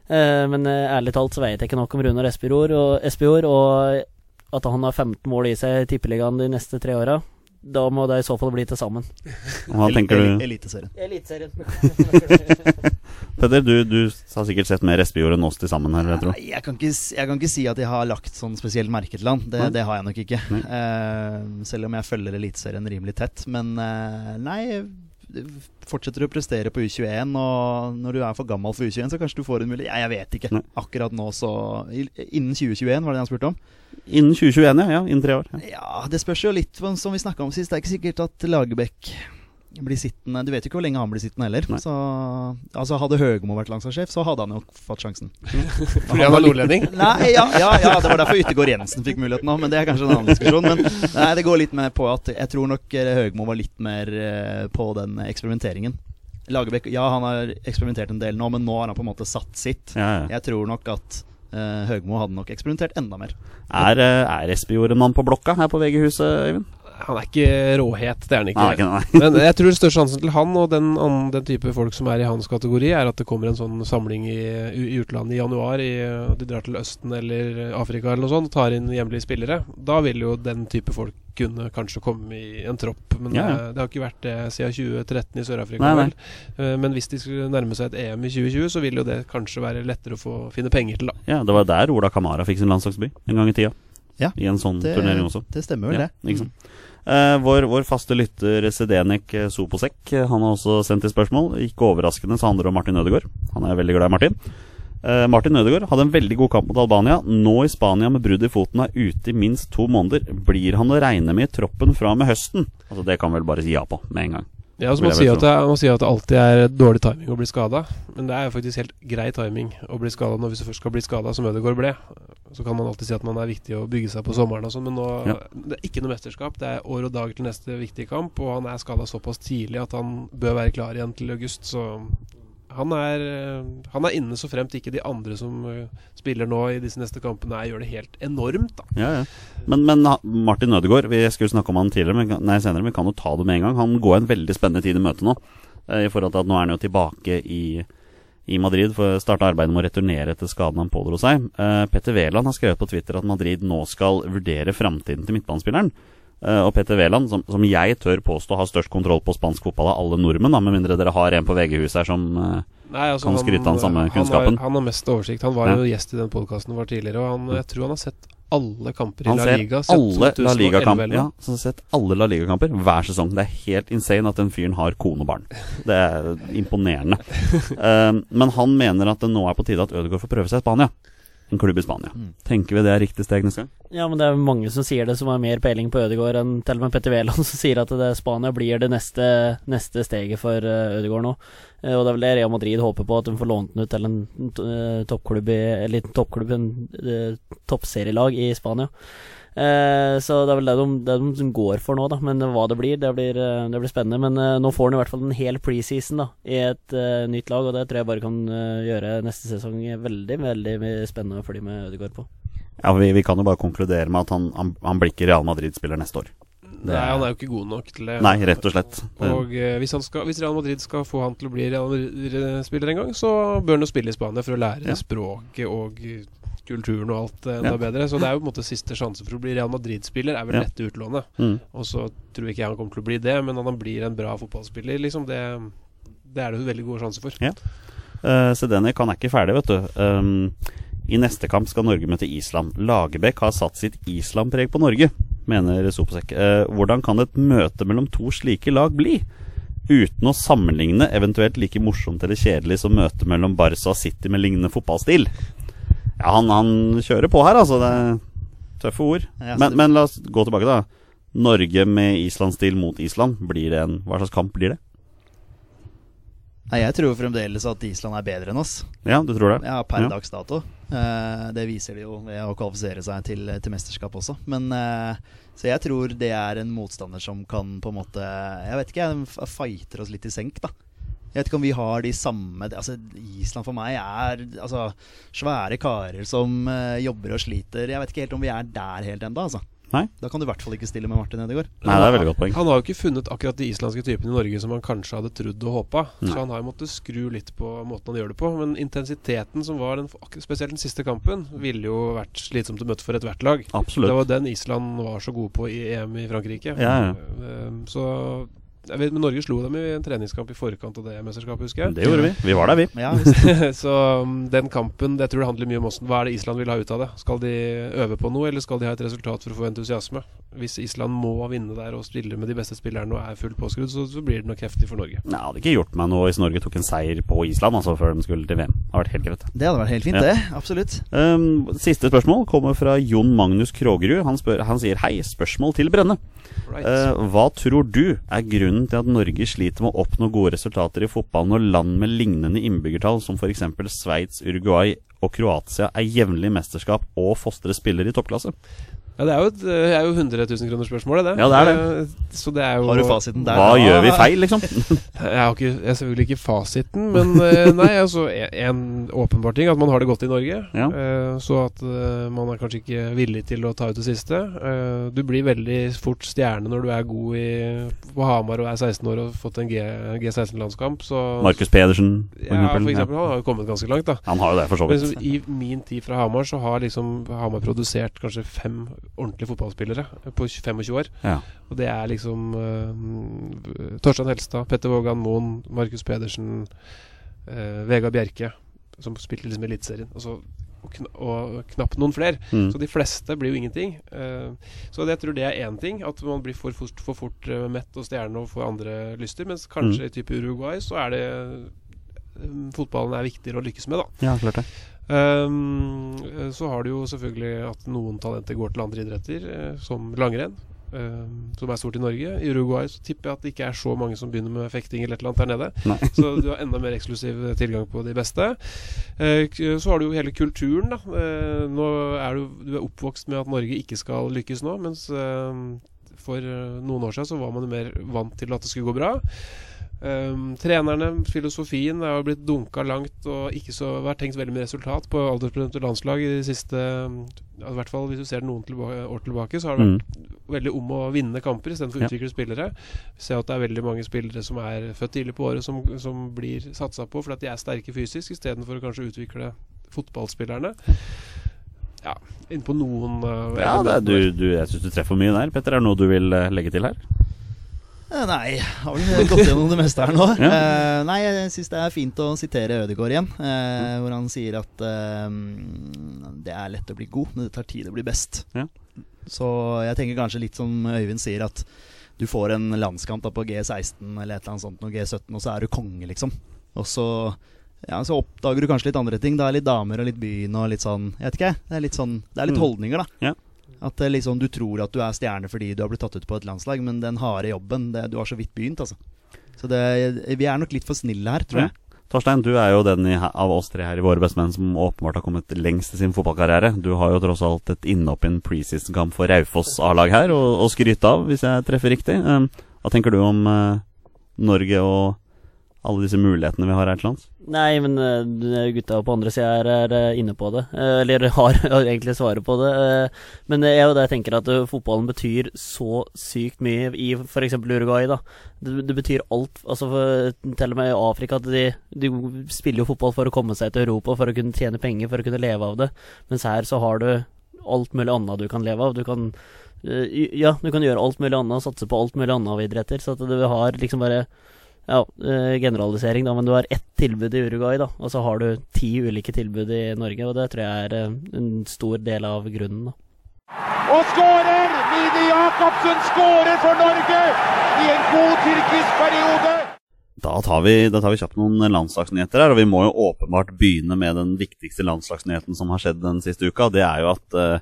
Eh, men eh, ærlig talt så veit jeg ikke nok om Runar Espejord og, og at han har 15 mål i seg i Tippeligaen de neste tre åra. Da må det i så fall bli til sammen. Hva tenker du? Eliteserien. Eliteserien. Peder, du, du har sikkert sett mer Espejord enn oss til sammen her, jeg tror. Jeg, kan ikke, jeg kan ikke si at jeg har lagt sånn spesielt merke til han. Det, det har jeg nok ikke. Eh, selv om jeg følger Eliteserien rimelig tett. Men uh, nei, fortsetter du å prestere på U21, og når du er for gammel for U21, så kanskje du får en mulighet. Ja, jeg vet ikke. Nei. Akkurat nå så Innen 2021, var det han spurte om? Innen 2021, ja. ja innen tre år. Ja. Ja, det spørs jo litt, som vi snakka om sist. Det er ikke sikkert at Lagerbäck blir sittende Du vet jo ikke hvor lenge han blir sittende heller. Så altså Hadde Høgmo vært landslagssjef, så hadde han jo fått sjansen. Fordi han var nordlending. Nei, ja, ja, ja, det var derfor Yttergård Jensen fikk muligheten nå, men det er kanskje en annen diskusjon. Men nei, det går litt mer på at jeg tror nok eh, Høgmo var litt mer eh, på den eksperimenteringen. Lagerbäck, ja, han har eksperimentert en del nå, men nå har han på en måte satt sitt. Ja, ja. Jeg tror nok at uh, Høgmo hadde nok eksperimentert enda mer. Er, er Espejord en mann på blokka her på VG-huset, Øyvind? Han er ikke råhet, det er han ikke. Nei, ikke. Men jeg tror den største sjansen til han og den, den type folk som er i hans kategori, er at det kommer en sånn samling i, i utlandet i januar. I, de drar til Østen eller Afrika eller noe sånt og tar inn hjemlige spillere. Da vil jo den type folk kunne kanskje komme i en tropp. Men Ja, ja. Det, det har ikke vært det siden 2013 i Sør-Afrika. Nei, nei. Eh, Men hvis de skulle nærme seg et EM i 2020, så vil jo det kanskje være lettere å få finne penger til, da. Ja, det var der Ola Kamara fikk sin landslagsby en gang i tida. Ja, I en sånn Det, turnering også. det stemmer vel, Ja, det. Eh, vår, vår faste lytter Sedenek eh, Soposek eh, Han har også sendt et spørsmål. Ikke overraskende så handler det om Martin Ødegaard. Han er veldig glad i Martin. Eh, Martin Ødegaard hadde en veldig god kamp mot Albania. Nå i Spania med brudd i foten er ute i minst to måneder. Blir han å regne med i troppen fra og med høsten? Altså Det kan vel bare si ja på med en gang. Ja, så man, sier at det, man sier at det alltid er dårlig timing å bli skada, men det er jo faktisk helt grei timing å bli skada når hvis du først skal bli skada, som Ødegaard ble. Så kan man alltid si at man er viktig å bygge seg på sommeren og sånn, men nå Ja. Det er ikke noe mesterskap. Det er år og dag til neste viktige kamp, og han er skada såpass tidlig at han bør være klar igjen til august, så han er, eh, han er inne så fremt ikke de andre som eh, spiller nå i disse neste kampene, er, gjør det helt enormt, da. Ja, ja. Men, men Martin Ødegaard, vi skulle snakke om han tidligere, men, nei, senere, men vi kan jo ta det med en gang. Han går en veldig spennende tid i møte nå. eh, I forhold til at nå er han jo tilbake i, i Madrid for å starte arbeidet med å returnere etter skaden han pådro seg. Petter Wæland har skrevet på Twitter at Madrid nå skal vurdere framtiden til midtbanespilleren. Eh, og Petter Wæland, som, som jeg tør påstå har størst kontroll på spansk fotball av alle nordmenn, da, med mindre dere har en på VG-huset her som eh, Nei, altså, Kan skryte av den samme han kunnskapen. Har, han har mest oversikt. Han var Ja. jo gjest i den podkasten vår tidligere, og han, jeg tror han har sett alle kamper i La Liga. sett alle La Liga-kamper ja, så han har sett alle La Liga-kamper hver sesong. Det er helt insane at den fyren har kone og barn. Det er imponerende. Um, men han mener at det nå er på tide at Ødegaard får prøve seg i Spania. En klubb i Spania. Tenker vi det er riktig steg neste gang? Ja, men det er mange som sier det, som har mer peiling på Ødegaard enn til og med Petter Wæland, som sier at det Spania blir det neste, neste steget for Ødegård Ødegaard nå. Eh, og det er vel det Real Madrid håper på, at de får lånt den ut til en eh, toppklubb, i, en liten toppklubb, en eh, toppserielag i Spania. Eh, så det er vel det de, det de går for nå, da. Men hva det blir, det blir, eh, det blir spennende. Men eh, nå får han i hvert fall en hel preseason da i et eh, nytt lag, og det tror jeg bare kan eh, gjøre neste sesong veldig, veldig spennende å følge med Ødegaard på. Ja, vi, vi kan jo bare konkludere med at han, han, han blir ikke Real Madrid-spiller neste år. Det Nei, han er jo ikke god nok til det. Nei, rett og slett. Og uh, hvis, han skal, hvis Real Madrid skal få han til å bli Real Madrid-spiller en gang, så bør han jo spille i Spania for å lære Ja. språket og eh, kulturen og alt eh, enda Ja. bedre. Så det er jo på en måte siste sjanse for å bli Real Madrid-spiller, er vel Ja. dette utlånet. Mm. Og så tror ikke jeg han kommer til å bli det, men at han blir en bra fotballspiller, liksom, det, det er det jo veldig gode sjanser for. Ja. Uh, Sedenek han er ikke ferdig, vet du. Um, I neste kamp skal Norge møte Island. Lagerbäck har satt sitt Island-preg på Norge, mener Sopesek. Uh, hvordan kan et møte mellom to slike lag bli? Uten å sammenligne eventuelt like morsomt eller kjedelig som møtet mellom Barca og City med lignende fotballstil. Ja, han, han kjører på her, altså. Det er tøffe ord. Men, men la oss gå tilbake, da. Norge med Island-stil mot Island. Blir det en, hva slags kamp blir det? Nei, jeg tror fremdeles at Island er bedre enn oss. Ja, du tror det? Ja, per Ja. dags dato. Uh, det viser de jo ved å kvalifisere seg til, til mesterskap også. Men uh, Så jeg tror det er en motstander som kan på en måte Jeg vet ikke, jeg fighter oss litt i senk, da. Jeg vet ikke om vi har de samme altså Island for meg er altså, svære karer som uh, jobber og sliter. Jeg vet ikke helt om vi er der helt ennå. Altså. Nei? Da kan du i hvert fall ikke stille med Martin Ødegaard. Nei, det er veldig godt poeng. Han har jo ikke funnet akkurat de islandske typene i Norge som han kanskje hadde trodd og håpa. Så han har jo måttet skru litt på måten han gjør det på. Men intensiteten som var den, spesielt den siste kampen, ville jo vært slitsomt å møte for ethvert lag. Absolutt. Det var den Island var så god på i EM i Frankrike. Ja, ja. Eh, Så vet, men Norge slo dem i en treningskamp i forkant av det mesterskapet, husker jeg. Det gjorde vi. Vi var der, vi. Ja, så um, den kampen det tror jeg handler mye om hvordan, hva er det Island vil ha ut av det. Skal de øve på noe, eller skal de ha et resultat for å få entusiasme? Hvis Island må vinne der og stille med de beste spillerne og er fullt påskrudd, så, så blir det nok heftig for Norge. Nei, det hadde ikke gjort meg noe hvis Norge tok en seier på Island altså, før de skulle til VM. Det hadde vært helt greit. Det hadde vært helt fint, Ja. det. Absolutt. Um, siste spørsmål kommer fra Jon Magnus Krogerud. Han, spør, han sier hei, spørsmål til Brenne. Right. Uh, hva tror du er grunnen til at Norge sliter med å oppnå gode resultater i fotball når land med lignende innbyggertall som f.eks. Sveits, Uruguay og Kroatia er jevnlig mesterskap og fostrer spillere i toppklasse? Ja, det er jo et det er jo 100 000 kroner spørsmålet, det. Ja, det er det. Eh, Så det er jo Har du fasiten der? Hva gjør vi feil, liksom? Jeg har, ikke, jeg selvfølgelig ikke fasiten, men eh, nei, altså en, en åpenbar ting at man har det godt i Norge. Ja. Eh, så at eh, man er kanskje ikke villig til å ta ut det siste. Eh, du blir veldig fort stjerne når du er god i, på Hamar og er 16 år og har fått en G, G16-landskamp. Markus Pedersen, for ja, eksempel. for eksempel. Han har jo kommet ganske langt, da. Han har jo det, for så Men vidt. så I min tid fra Hamar så har liksom Hamar produsert kanskje fem ordentlige fotballspillere på 25 år. Ja. Og det er liksom uh, Torstein Helstad, Petter Vågan Moen, Markus Pedersen, uh, Vegard Bjerke, som spilte liksom Eliteserien. Og, så- og, kn og knapt noen flere. Mm. Så de fleste blir jo ingenting. Uh, så det, jeg tror det er én ting. At man blir for fort, for fort mett og stjerne og får andre lyster. Mens kanskje i type Uruguay så er det Fotballen er viktigere å lykkes med, da. ja, klart det. Um, så har du jo selvfølgelig at noen talenter går til andre idretter, eh, som langrenn. Um, som er stort i Norge. I Uruguay så tipper jeg at det ikke er så mange som begynner med fekting eller et eller annet der nede. Så du har enda mer eksklusiv tilgang på de beste. Uh, så har du jo hele kulturen, da. Uh, nå er du, du er oppvokst med at Norge ikke skal lykkes nå, mens uh, for noen år siden så var man mer vant til at det skulle gå bra. Um, trenerne, filosofien, er jo blitt dunka langt og ikke så vært tenkt veldig med resultat på aldersbestemte landslag i det siste I hvert fall hvis du ser noen tilba år tilbake, så har det vært Mm. veldig om å vinne kamper istedenfor å Ja. utvikle spillere. Vi ser at det er veldig mange spillere som er født tidlig på året, som, som blir satsa på fordi at de er sterke fysisk, istedenfor å kanskje utvikle fotballspillerne. Ja, innpå noen uh, Ja, det, er- du, du, jeg syns du treffer mye der. Petter, er det noe du vil eh, legge til her? Eh, Nei, har vel gått gjennom det meste her nå. Ja. uh, nei, jeg syns det er fint å sitere Ødegaard igjen, eh, hvor han sier at uh, det er lett å bli god, men det tar tid å bli best. Ja. Så jeg tenker kanskje litt som Øyvind sier, at du får en landskamp da på G16 eller et eller annet sånt, og G17, og så er du konge, liksom. Og så, ja, så oppdager du kanskje litt andre ting. Det er litt damer og litt byen og litt sånn Jeg vet ikke. Det er litt sånn Det er litt Mm. holdninger, da. Ja. At liksom, du tror at du er stjerne fordi du har blitt tatt ut på et landslag, men den harde jobben det, Du har så vidt begynt, altså. Så det, vi er nok litt for snille her, tror jeg. Torstein, du er jo den i, av oss tre her i Våre bestemenn som åpenbart har kommet lengst i sin fotballkarriere. Du har jo tross alt et innhopp i en preseason-kamp for Raufoss A-lag her, å skryte av, hvis jeg treffer riktig. Um, hva tenker du om uh, Norge og alle disse mulighetene vi har her til lands? Nei, men eh, gutta på andre sida er, er eh, inne på det. Eh, eller har, egentlig svaret på det. Men det er jo det jeg tenker at fotballen betyr så sykt mye i f.eks. Uruguay. da det, det betyr alt. Altså for, Til og med i Afrika. At de, de spiller jo fotball for å komme seg til Europa, for å kunne tjene penger, for å kunne leve av det. Mens her så har du alt mulig annet du kan leve av. Du kan Ja, du kan gjøre alt mulig annet, satse på alt mulig annet av idretter. Så at du har liksom bare ja, eh, generalisering, da, men du har ett tilbud i Uruguay, da, og så har du ti ulike tilbud i Norge, og det tror jeg er eh, en stor del av grunnen. da. Og skårer! Mini Jacobsen skårer for Norge i en god tyrkisk periode! Da tar, vi, da tar vi kjapt noen landslagsnyheter her, og vi må jo åpenbart begynne med den viktigste landslagsnyheten som har skjedd den siste uka. Det er jo at uh,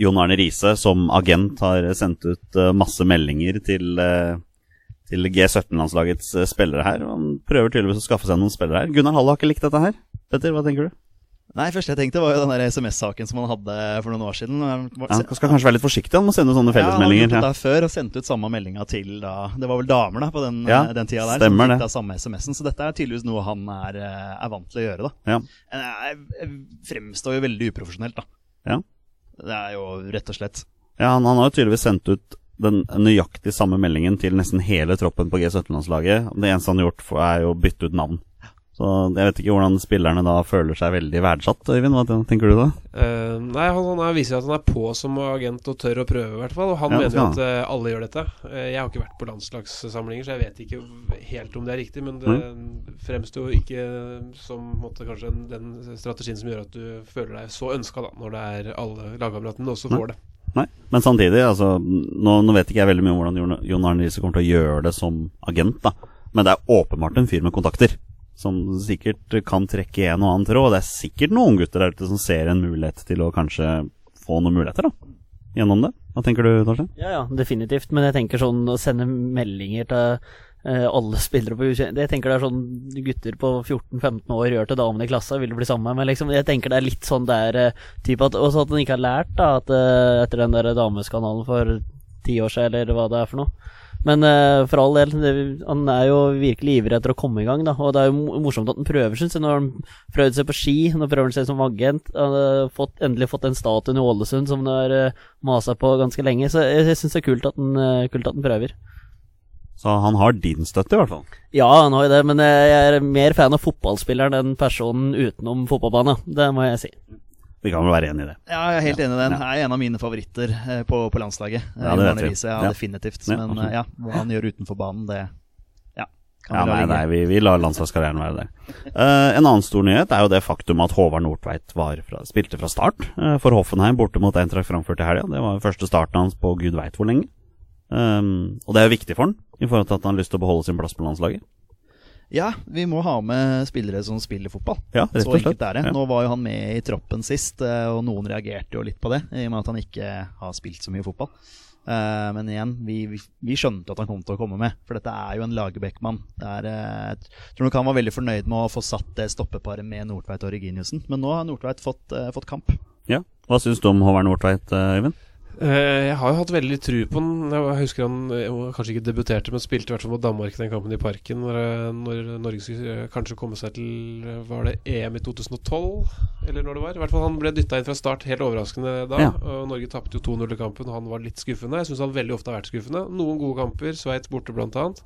Jon Arne Riise som agent har sendt ut uh, masse meldinger til, eh, til G17-landslagets eh, spillere her. Han prøver tydeligvis å skaffe seg noen spillere her. Gunnar Halle har ikke likt dette her. Petter, hva tenker du? Nei, første jeg tenkte var jo den SMS-saken som han hadde for noen år siden. Han skal kanskje være litt forsiktig han må sende sånne fellesmeldinger. Ja, han Ja, har gjort det før og sendt ut samme meldinga til da Det var vel damer da på den, Ja, den tida der. stemmer som det. samme SMS-en. Så dette er tydeligvis noe han er, eh, er vant til å gjøre, da. Ja. Jeg eh, Fremstår jo veldig uprofesjonelt, da. Ja. Det er jo rett og slett Ja, han, han har jo tydeligvis sendt ut den nøyaktig samme meldingen til nesten hele troppen på G17-landslaget. Det eneste han har gjort, er jo å bytte ut navn. Så jeg vet ikke hvordan spillerne da føler seg veldig verdsatt. Øyvind, hva tenker du da? Uh, nei, han, han er- viser at han er på som agent og tør å prøve, i hvert fall. Og han Ja, mener jo at uh, alle gjør dette. Uh, jeg har ikke vært på landslagssamlinger, så jeg vet ikke helt om det er riktig. Men det fremstår jo ikke som måtte, kanskje den, strategien som gjør at du føler deg så ønska, da, når det er alle lagkameratene også får det. Nei, men samtidig, altså Nå, nå vet ikke jeg veldig mye om hvordan Jon- Arne Riise kommer til å gjøre det som agent, da. Men det er åpenbart en fyr med kontakter. Som sikkert kan trekke en og annen tråd. Det er sikkert noen gutter der ute som ser en mulighet til å kanskje få noen muligheter, da. Gjennom det. Hva tenker du, Torstein? Ja, ja, definitivt. Men jeg tenker sånn å sende meldinger til alle spillere på U21 Jeg tenker det er sånn gutter på 14-15 år gjør til damene i klassa, vil bli sammen med. Men liksom, jeg tenker det er litt sånn der eh, type at Også at han ikke har lært, da, at eh, etter den der dameskanalen for ti år siden, eller hva det er for noe. Men uh, for all del, det, han er jo virkelig ivrig etter å komme i gang, da. Og det er jo morsomt at han prøver, syns jeg. Nå har han prøvd seg på ski, nå prøver han seg som agent. Han har fått, endelig fått den statuen i Ålesund som han har uh, masa på ganske lenge. Så jeg, jeg syns det er kult at, han, uh, kult at han prøver. Så han har din støtte, i hvert fall. Ja, han har jo det, men jeg er mer fan av fotballspilleren enn personen utenom fotballbanen. Det må jeg si. Vi kan vel være enig i det. Ja, jeg er helt enig i den. Er en av mine favoritter eh, på, på landslaget. Eh, Ja, det vet vi. Ja, Ja. definitivt. Men eh, ja, hva han gjør utenfor banen, det ja, kan Ja, vi la nei, ligge. nei, vi, vi lar landslagskarrieren være der. Uh, en annen stor nyhet er jo det faktum at Håvard Nordtveit var fra, spilte fra start uh, for Hoffenheim borte mot Eintracht Frankfurt i helga. Det var første starten hans på gud veit hvor lenge. Um, og det er jo viktig for han i forhold til at han har lyst til å beholde sin plass på landslaget. Ja, vi må ha med spillere som spiller fotball. Ja, rett og slett. enkelt er det. Ja. Nå var jo han med i troppen sist, eh, og noen reagerte jo litt på det, i og med at han ikke har spilt så mye fotball. Eh, Men igjen, vi, vi, vi skjønte at han kom til å komme med, for dette er jo en Lagerbäck-mann. Er, eh, Jeg tror nok han var veldig fornøyd med å få satt det stoppeparet med Nordtveit og Reginiussen, men nå har Nordtveit fått, fått kamp. Ja. Hva syns du om Håvard Nordtveit, Øyvind? Eh, jeg har jo hatt veldig tru på han. Jeg husker han jeg kanskje ikke debuterte, men spilte i hvert fall mot Danmark den kampen i Parken. Når, eh, når Norge skulle eh, kanskje komme seg til eh, Var det EM i 2012? Eller når det var? I hvert fall Han ble dytta inn fra start, helt overraskende da. Ja. Og Norge tapte jo 2-0 i kampen, og han var litt skuffende. Jeg syns han veldig ofte har vært skuffende. Noen gode kamper, Sveits borte blant annet.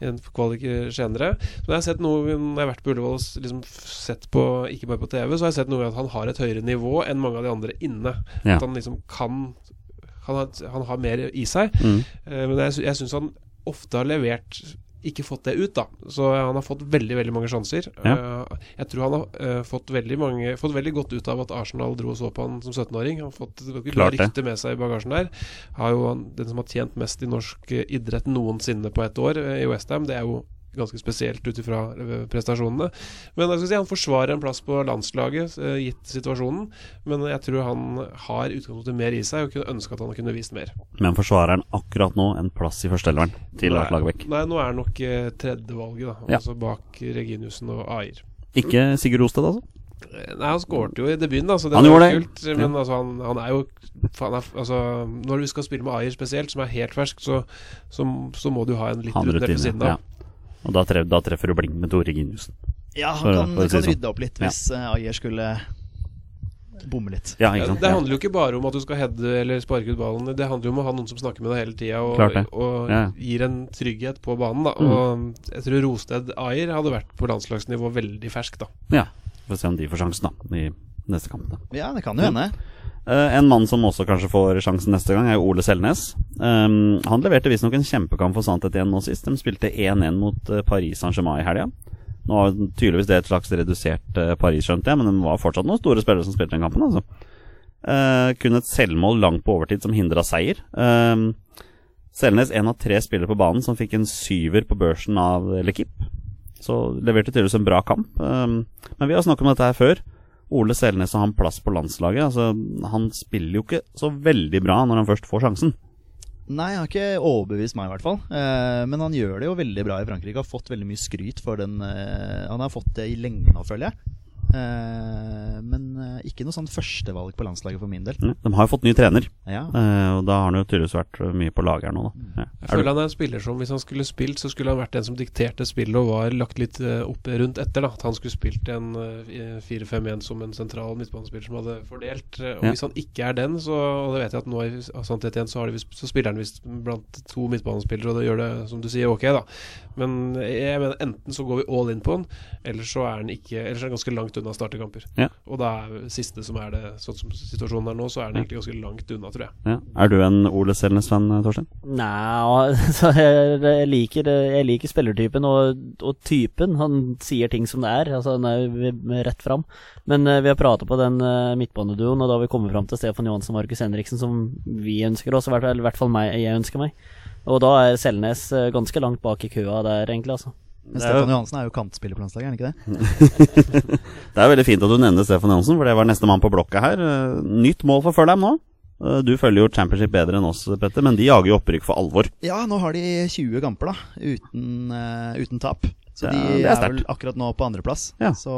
En kvalik senere. Men jeg har sett noe når jeg har vært på Ullevål liksom sett på, ikke bare på TV, så har jeg sett noe at han har et høyere nivå enn mange av de andre inne. Ja. At han liksom kan Han har, han har mer i seg. Mm. Uh, men jeg, jeg syns han ofte har levert ikke fått det ut, da. Så han har fått veldig veldig mange sjanser. Ja. Eh, jeg tror han har eh, fått, veldig mange, fått veldig godt ut av at Arsenal dro og så på han som 17-åring. Han har fått Klart rykte med seg i bagasjen der. Har jo han, den som har tjent mest i norsk eh, idrett noensinne på ett år eh, i Westham. Det er jo ganske spesielt ut ifra eh, prestasjonene. Men jeg skal si, han forsvarer en plass på landslaget, eh, gitt situasjonen. Men jeg tror han har utgangspunktet mer i seg, og kunne ønske at han kunne vist mer. Men forsvarer han akkurat nå en plass i førsteelveren til Lars Lagerbäck? Nei, nå er det nok eh, tredjevalget, da. Ja. Altså bak Reginiussen og Ayer. Ikke Sigurd Rosted, altså? Nei, han skårte jo i debuten, da, så det Han var gjorde det. kult. Men altså, han, han er jo er, altså, Når du skal spille med Ayer spesielt, som er helt fersk, så, så, så må du ha en litt rundt ved siden av. ja. Og da, treffer, da treffer du blink med Tore Giniussen. Ja, han kan, for å si kan sånn. rydde opp litt hvis eh, Ayer skulle bomme litt. Ja, Ja, ikke sant? det handler jo ikke bare om at du skal heade eller sparke ut ballen. Det handler jo om å ha noen som snakker med deg hele tida og, og Ja. gir en trygghet på banen. Da. Mm. Og jeg tror Rosted Ayer hadde vært på landslagsnivå veldig fersk, da. Ja. Får se om de får sjansen, da, i neste kamp. da Ja, det kan jo hende. Uh, en mann som også kanskje får sjansen neste gang, er jo Ole Selnes. Um, han leverte visstnok en kjempekamp for Santet igjen nå sist. De spilte 1-1 mot uh, Paris Saint-Germain i helga. Nå var tydeligvis det et slags redusert uh, Paris, skjønte jeg, men det var fortsatt noen store spillere som spilte den kampen. altså kun et selvmål langt på overtid som hindra seier. Um, Selnes en av tre spillere på banen som fikk en syver på børsen av Lekip. Så leverte tydeligvis en bra kamp. Um, men vi har snakket om dette her før. Ole Selnes har han plass på landslaget. Altså, han spiller jo ikke så veldig bra når han først får sjansen. Nei, han har ikke overbevist meg, i hvert fall. Eh, men han gjør det jo veldig bra i Frankrike. Har fått veldig mye skryt for den eh, Han har fått det i lenge nå, føler jeg. Eh, men eh, ikke noe sånn førstevalg på landslaget for min del. Mm, De har jo fått ny trener, Ja. eh, og da har han jo tydeligvis vært mye på lag her nå, da. Ja. Jeg Er føler han er en spiller som hvis han skulle spilt, så skulle han vært den som dikterte spillet og var lagt litt opp rundt etter. da At han skulle spilt en eh, 4-5-1 som en sentral midtbanespiller som hadde fordelt. Og Ja. Hvis han ikke er den, så Og det vet jeg at nå i Sannhet igjen, så, har de, så spiller han visst blant to midtbanespillere, og det gjør det, som du sier, ok, da. Men jeg mener enten så går vi all in på den, eller så er den, ikke Ellers er den ganske langt unna startekamper. Ja. Og da er siste som er det, sånn som situasjonen er nå, så er den egentlig ganske langt unna, tror jeg. ja. er du en Ole Selnes-fan, Torstein? Nei, altså, jeg, liker, jeg liker spillertypen og, og typen. Han sier ting som det er. Altså Han er rett fram. Men eh, vi har pratet på den uh, midtbaneduoen, og da har vi kommet fram til Stefan Johansen og Markus Henriksen, som vi ønsker oss, i i hvert fall meg, jeg ønsker meg. Og da er Selnes eh, ganske langt bak i køa der, egentlig. altså Men Stefan Johansen er jo kantspiller på landslaget, er han ikke det? Det er veldig fint at du nevner Stefan Johansen, for det var neste mann på blokka her. Eh, Nytt mål for Følheim nå. Eh, Du følger jo Championship bedre enn oss, Petter, men de jager jo opprykk for alvor. Ja, nå har de 20 kamper, da, uten, uh, uten tap. Så Ja, de er er, vel akkurat nå på andreplass. Ja. Så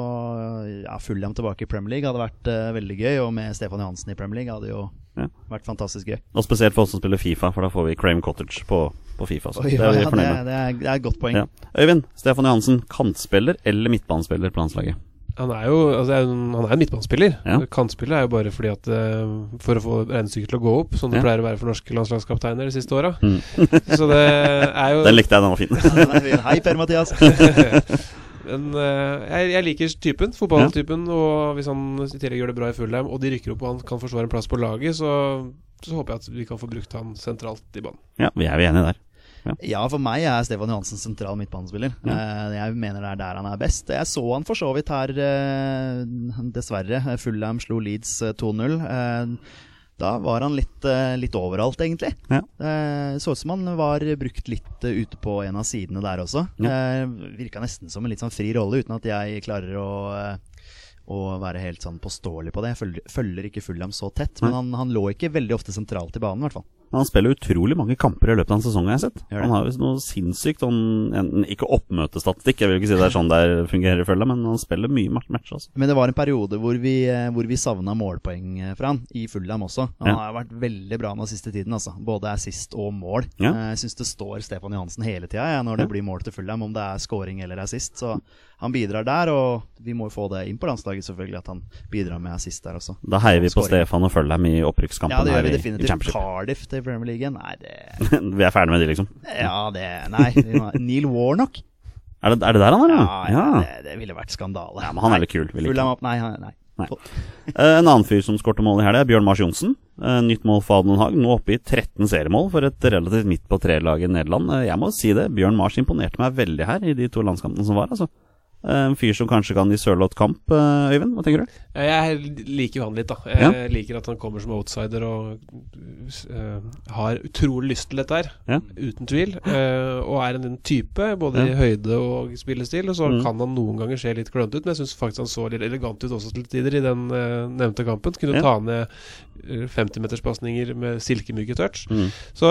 ja, Fulham tilbake i Premier League hadde vært uh, veldig gøy, og med Stefan Johansen i Premier League hadde jo Ja. vært fantastisk gøy. Og spesielt for oss som spiller Fifa, for da får vi Crame Cottage på, på Fifa. Så Oi, det er vi det, fornøyd er, med. det, er, det er et godt poeng. Ja. Øyvind, Stefan Johansen, kantspiller eller midtbanespiller på landslaget? Han er jo altså, han er en midtbanespiller. Ja. Kantspiller er jo bare fordi at eh, for å få regnestykket til å gå opp, som det Ja. pleier å være for norske landslagskapteiner de siste åra. Mm. Så det er jo Den likte jeg, den var fin. Den er fin. Hei, Per-Mathias. Men uh, jeg, jeg liker typen, fotballtypen, og hvis han i tillegg gjør det bra i Fulheim, og de rykker opp og han kan forsvare en plass på laget, så, så håper jeg at vi kan få brukt han sentralt i banen. Ja, vi er jo enige der. Ja, for meg er Stefan Johansen sentral midtbanespiller. Ja. Jeg mener det er der han er best. Jeg så han for så vidt her, eh, dessverre. Fulham slo Leeds eh, 2-0. Da var han litt, eh, litt overalt, egentlig. Ja. Eh, Så ut som han var brukt litt eh, ute på en av sidene der også. Ja. Virka nesten som en litt sånn fri rolle, uten at jeg klarer å å være helt sånn påståelig på det. Jeg følger, følger ikke Fulham så tett, men han, han lå ikke veldig ofte sentralt i banen, i hvert fall. Han spiller utrolig mange kamper i løpet av en sesong, har jeg sett. Han har jo noe sinnssykt sånn, enten Ikke oppmøtestatistikk, jeg vil ikke si det er sånn det fungerer, følger, men han spiller mye match, match altså. Men det var en periode hvor vi, eh, hvor vi savna målpoeng eh, fra han, i Fulham også. Han Ja. har vært veldig bra den siste tiden, altså. Både assist og mål. Ja. Eh, Jeg syns det står Stefan Johansen hele tida ja, når det blir mål til Fulham, om det er scoring eller assist. Så han bidrar der, og vi må jo få det inn på landslaget, selvfølgelig, at han bidrar med assist der også. Da heier vi på Scoring. Stefan og dem i opprykkskampen Ja, det gjør vi definitivt. Cardiff til Premier League, nei det vi er ferdig med de, liksom. Ja, det Nei. Neil Warnock? Er det, er det der han er, Ja, ja? ja, Det, det ville vært skandale. Ja, men han er litt kul. Vil ikke. Opp, nei, nei. Nei. Eh, En annen fyr som skårte mål i helga, Bjørn Mars Johnsen. Eh, Nytt mål for Adenhaug. Nå oppe i 13 seriemål for et relativt midt på tre-lag i Nederland. Eh, Jeg må si det, Bjørn Mars imponerte meg veldig her i de to landskampene som var. altså. En fyr som kanskje kan gi Sørloth kamp, eh, Øyvind? Hva tenker du? Jeg liker jo han litt, da. Jeg liker at han kommer som outsider og uh, har utrolig lyst til dette her. Ja. Uten tvil. Uh, og er en, type, både Ja. i høyde og spillestil. Og så Mm. kan han noen ganger se litt klønete ut, men jeg syns faktisk han så litt elegant ut også til tider i den uh, nevnte kampen. Kunne Ja. ta ned eh, 50-meterspasninger med silkemyke touch. Mm. Så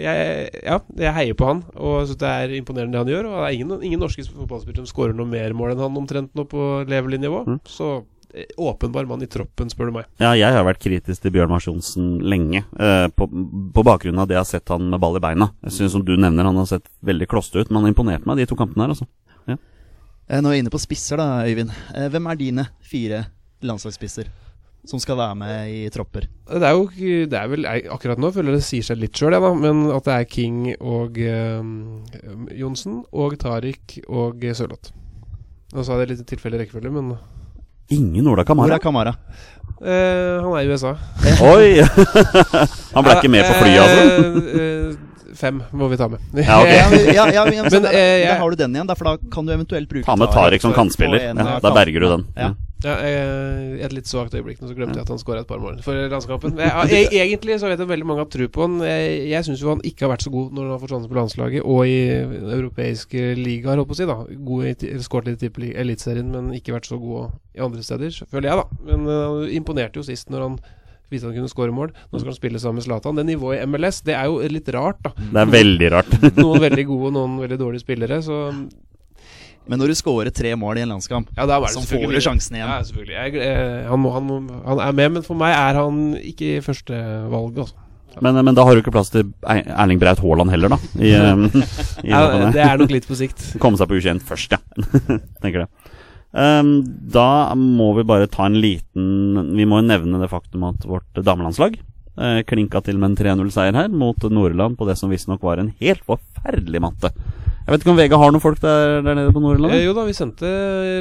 jeg, ja, jeg heier på han, og det er imponerende det han gjør. Og det er ingen, ingen norske fotballspillere som skårer noe mer mål enn han omtrent nå på levelnivå. Mm. Så eh, åpenbar mann i troppen, spør du meg. Ja, jeg har vært kritisk til Bjørn Mars Johnsen lenge, eh, på, på bakgrunn av det jeg har sett han med ball i beina. Jeg synes som du nevner, han har sett veldig klossete ut, men han imponerte meg de to kampene her, altså. Eh, Nå er vi inne på spisser, da, Øyvind. Eh, Hvem er dine fire landslagsspisser som skal være med i tropper? Det er jo det er vel jeg, Akkurat nå føler jeg det sier seg litt sjøl, da. Men at det er King og eh, Johnsen og Tariq og Sørloth. Nå sa jeg det litt tilfeldig rekkefølge, men Ingen Ola Kamara. Ola Kamara? eh, han er i USA. Oi! han ble ikke med på flyet, altså? Eh, eh, fem må vi ta med. Ja, okay. Ja, men- ja, ja, men, Men, der, eh, der har du den igjen, da, for da kan du eventuelt bruke Ta med Tariq som kantspiller. Ja, av da berger du den. Ja. Ja, eh, I et litt svakt øyeblikk nå så glemte jeg at han skåra et par mål for landskampen. Jeg, jeg, egentlig så vet jeg veldig mange har tro på han. Jeg, jeg syns jo han ikke har vært så god når han har fått sjansen på landslaget og i europeiske ligaer, holdt på å si. da God Skåret litt i Eliteserien, men ikke vært så god i andre steder, føler jeg, da. Men eh, han imponerte jo sist når han viste han kunne skåre mål. Nå skal han spille sammen med Zlatan. Det nivået i MLS, det er jo litt rart, da. Det er veldig rart. Noen veldig gode og noen veldig dårlige spillere, så Men når du scorer tre mål i en landskamp, Ja, da er det så får du sjansen igjen. Ja, selvfølgelig. Jeg, eh, han, må, han, må, han er med, men for meg er han ikke i førstevalget. Altså. Men, men da har du ikke plass til Er- Erling Braut Haaland heller, da. I, um, i Ja, det er nok litt på sikt. Komme seg på U21 først, ja. Tenker det. Um, da må vi bare ta en liten Vi må jo nevne det faktum at vårt damelandslag uh, klinka til med en 3-0-seier her mot Nordland på det som visstnok var en helt forferdelig matte. Jeg vet ikke om VG har noen folk der, der nede på Nordland? Eh, jo da, vi sendte